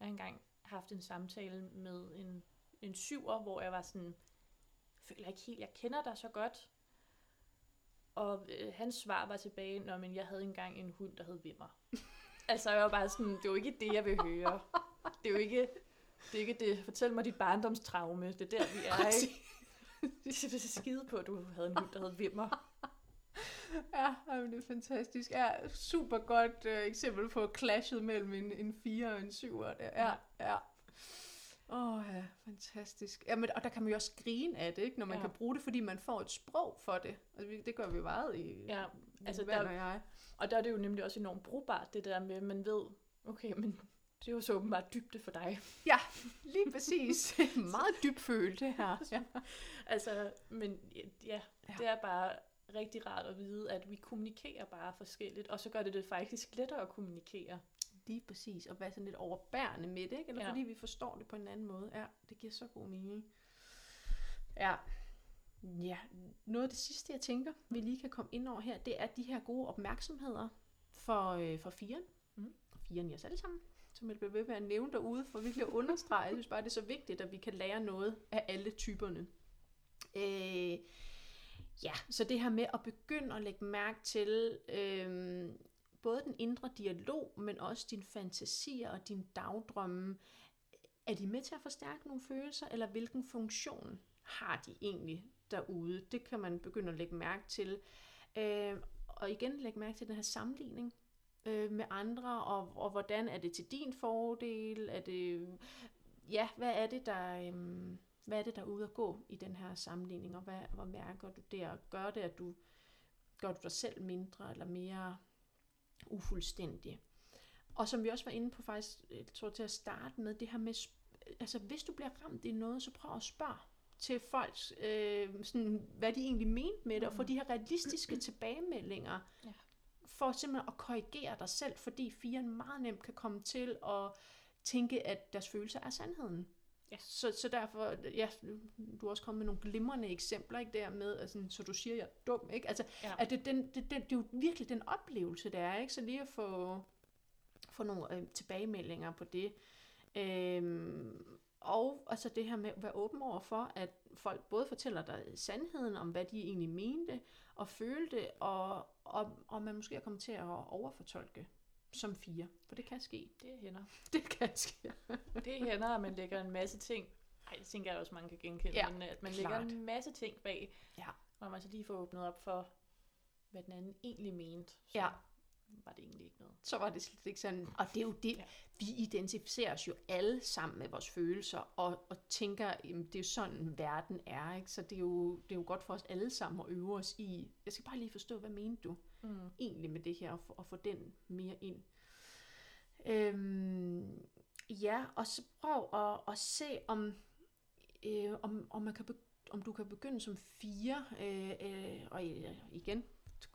Jeg har engang haft en samtale med en, en syver, hvor jeg var sådan, jeg føler ikke helt, jeg kender dig så godt. Og øh, hans svar var tilbage, når men jeg havde engang en hund, der hed Vimmer. altså jeg var bare sådan, det er jo ikke det, jeg vil høre. Det er jo ikke det. Er ikke det. Fortæl mig dit barndomstraume. Det er der, vi er. Ikke? [LAUGHS] Det er skide på, at du havde en hund, der hed Vimmer. [LAUGHS] Ja, jamen, det er fantastisk. Ja, super godt øh, eksempel på clashet mellem en, en 4 og en 7. Der. Ja, ja. Åh oh, ja, fantastisk. Jamen, og der kan man jo også grine af det, ikke, når man Ja. kan bruge det, fordi man får et sprog for det. Altså, det gør vi jo meget i Ja, altså der, og jeg. og der er det jo nemlig også enormt brugbart, det der med, at man ved, okay, men det er jo så åbenbart dybde for dig. Ja, lige præcis. [LAUGHS] meget dybfølt det her. [LAUGHS] Ja. Altså, men ja, Ja. det er bare rigtig rart at vide, at vi kommunikerer bare forskelligt, og så gør det det faktisk lettere at kommunikere. Lige præcis. Og være sådan lidt overbærende med det, ikke? Eller ja. Fordi vi forstår det på en anden måde. Ja, det giver så god mening. Ja. Ja, noget af det sidste, jeg tænker, vi lige kan komme ind over her, det er de her gode opmærksomheder for, øh, for firen. Og firen i os alle sammen. Som jeg bliver ved med at nævne derude, for virkelig at understrege. Jeg synes bare, det er så vigtigt, at vi kan lære noget af alle typerne. Øh, ja, så det her med at begynde at lægge mærke til øh, både den indre dialog, men også dine fantasier og dine dagdrømme. Er de med til at forstærke nogle følelser, eller hvilken funktion har de egentlig derude? Det kan man begynde at lægge mærke til. Øh, og igen lægge mærke til den her sammenligning øh, med andre, og, og hvordan er det til din fordel? Er det, ja, hvad er det, der, øhm, hvad er det, der er ude at gå i den her sammenligning, og hvad, hvor mærker du og gør det, at du gør du dig selv mindre eller mere ufuldstændig? Og som vi også var inde på faktisk, jeg tror til at starte med, det her med, altså hvis du bliver ramt i noget, så prøv at spørge til folk, øh, sådan, hvad de egentlig mente med det, og få de her realistiske tilbagemeldinger, Ja. For simpelthen at korrigere dig selv, fordi firen meget nemt kan komme til at tænke, at deres følelser er sandheden. Ja. Så, så derfor, ja, du har også kommet med nogle glimrende eksempler, ikke, der med, altså, så du siger, jeg er dum, ikke? Altså, Ja. at det, den, det, det, det er jo virkelig den oplevelse, der er, ikke? Så lige at få, få nogle øh, tilbagemeldinger på det. Øhm, og altså det her med at være åben over for, at folk både fortæller dig sandheden om, hvad de egentlig mente og følte, og, og, og man måske er kommet til at overfortolke som fire. For det kan ske. Det hænder. [LAUGHS] Det kan ske. Det hænder, at man lægger en masse ting. Ej, det tænker jeg også, mange kan genkende. Ja, men at man klart. lægger en masse ting bag, Ja. hvor man så lige får åbnet op for, hvad den anden egentlig mente. Så Ja. Var det egentlig ikke noget. Så var det slet ikke sådan. Og det er jo det, Ja. vi identificerer os jo alle sammen med vores følelser, og, og tænker, jamen, det er jo sådan, verden er. Ikke? Så det er, jo, det er jo godt for os alle sammen at øve os i, jeg skal bare lige forstå, hvad mente du Mm. egentlig med det her, og få, og få den mere ind. Øhm, ja, og så prøv at, at se, om, øh, om, om, man kan be, om du kan begynde som fire, øh, øh, og igen,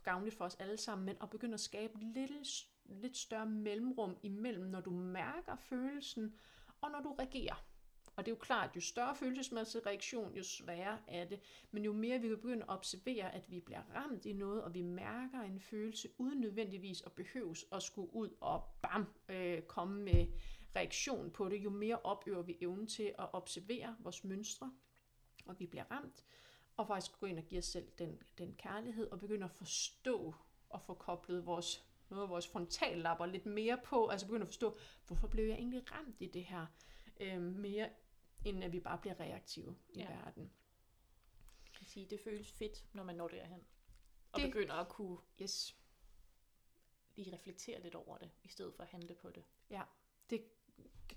gavnligt for os alle sammen, men at begynde at skabe lidt, lidt større mellemrum imellem, når du mærker følelsen, og når du reagerer. Og det er jo klart, jo større følelsesmæssig reaktion, jo sværere er det. Men jo mere vi kan begynde at observere, at vi bliver ramt i noget, og vi mærker en følelse, uden nødvendigvis at behøves at skulle ud og bam, øh, komme med reaktion på det, jo mere opøver vi evnen til at observere vores mønstre, og vi bliver ramt, og faktisk gå ind og give os selv den, den kærlighed, og begynde at forstå og få koblet vores, noget af vores frontallapper lidt mere på, altså begynde at forstå, hvorfor blev jeg egentlig ramt i det her, øh, mere end at vi bare bliver reaktive i Ja. verden. Jeg kan sige, det føles fedt, når man når derhen. Og Det- begynder at kunne Yes. lige reflektere lidt over det, i stedet for at handle på det. det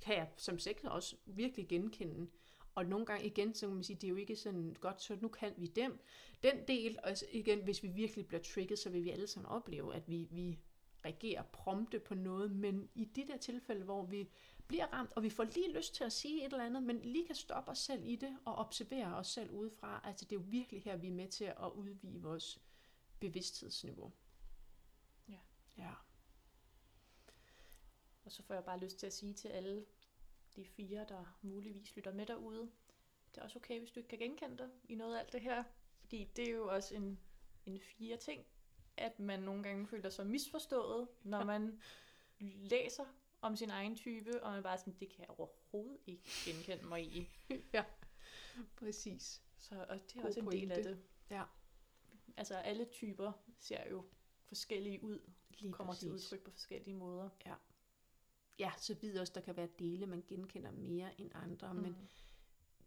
kan jeg som sektor også virkelig genkende. Og nogle gange igen, så kan man sige, det er jo ikke sådan godt, så nu kan vi dem. Den del, og igen, hvis vi virkelig bliver trigget, så vil vi alle sammen opleve, at vi, vi reagerer prompte på noget, men i de der tilfælde, hvor vi bliver ramt, og vi får lige lyst til at sige et eller andet, men lige kan stoppe os selv i det, og observere os selv udefra, altså det er jo virkelig her, vi er med til at udvide vores bevidsthedsniveau. Ja. Ja. Og så får jeg bare lyst til at sige til alle de fire, der muligvis lytter med derude, det er også okay, hvis du ikke kan genkende dig i noget af alt det her. Fordi det er jo også en, en fire ting, at man nogle gange føler sig misforstået, når man læser om sin egen type, og man bare sådan, det kan jeg overhovedet ikke genkende mig i. [LAUGHS] ja, præcis. Så og det er God også en del af pointe. det. Ja. Altså alle typer ser jo forskellige ud, Lige kommer til præcis. udtryk på forskellige måder. Ja, så vidt også, der kan være dele, man genkender mere end andre, mm. men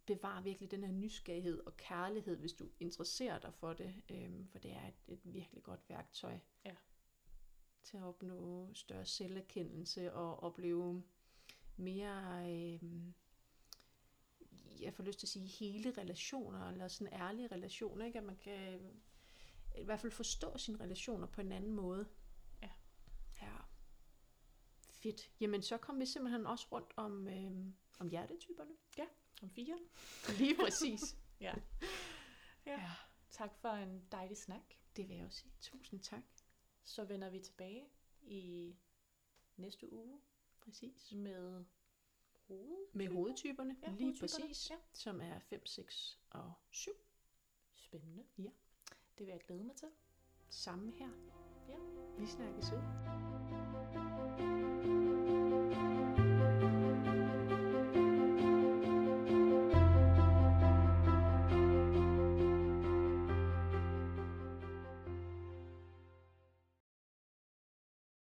bevar virkelig den her nysgerrighed og kærlighed, hvis du interesserer dig for det, øhm, for det er et, et virkelig godt værktøj Ja. til at opnå større selverkendelse og opleve mere, øhm, jeg får lyst til at sige, hele relationer, eller sådan ærlige relationer, ikke? at man kan i hvert fald forstå sine relationer på en anden måde. Ja. Ja. Fedt. Jamen, så kom vi simpelthen også rundt om, øhm, om hjertetyperne. Om fire. Lige præcis. [LAUGHS] Ja. ja. ja. Tak for en dejlig snak. Det vil jeg også sige. Tusind tak. Så vender vi tilbage i næste uge Præcis. med hoved. Med hovedtyperne. Ja, lige hovedtyperne, præcis. ja. Som er 5, 6 og 7. Spændende. Ja. Det vil jeg glæde mig til. Samme her. Ja. Vi snakkes ud.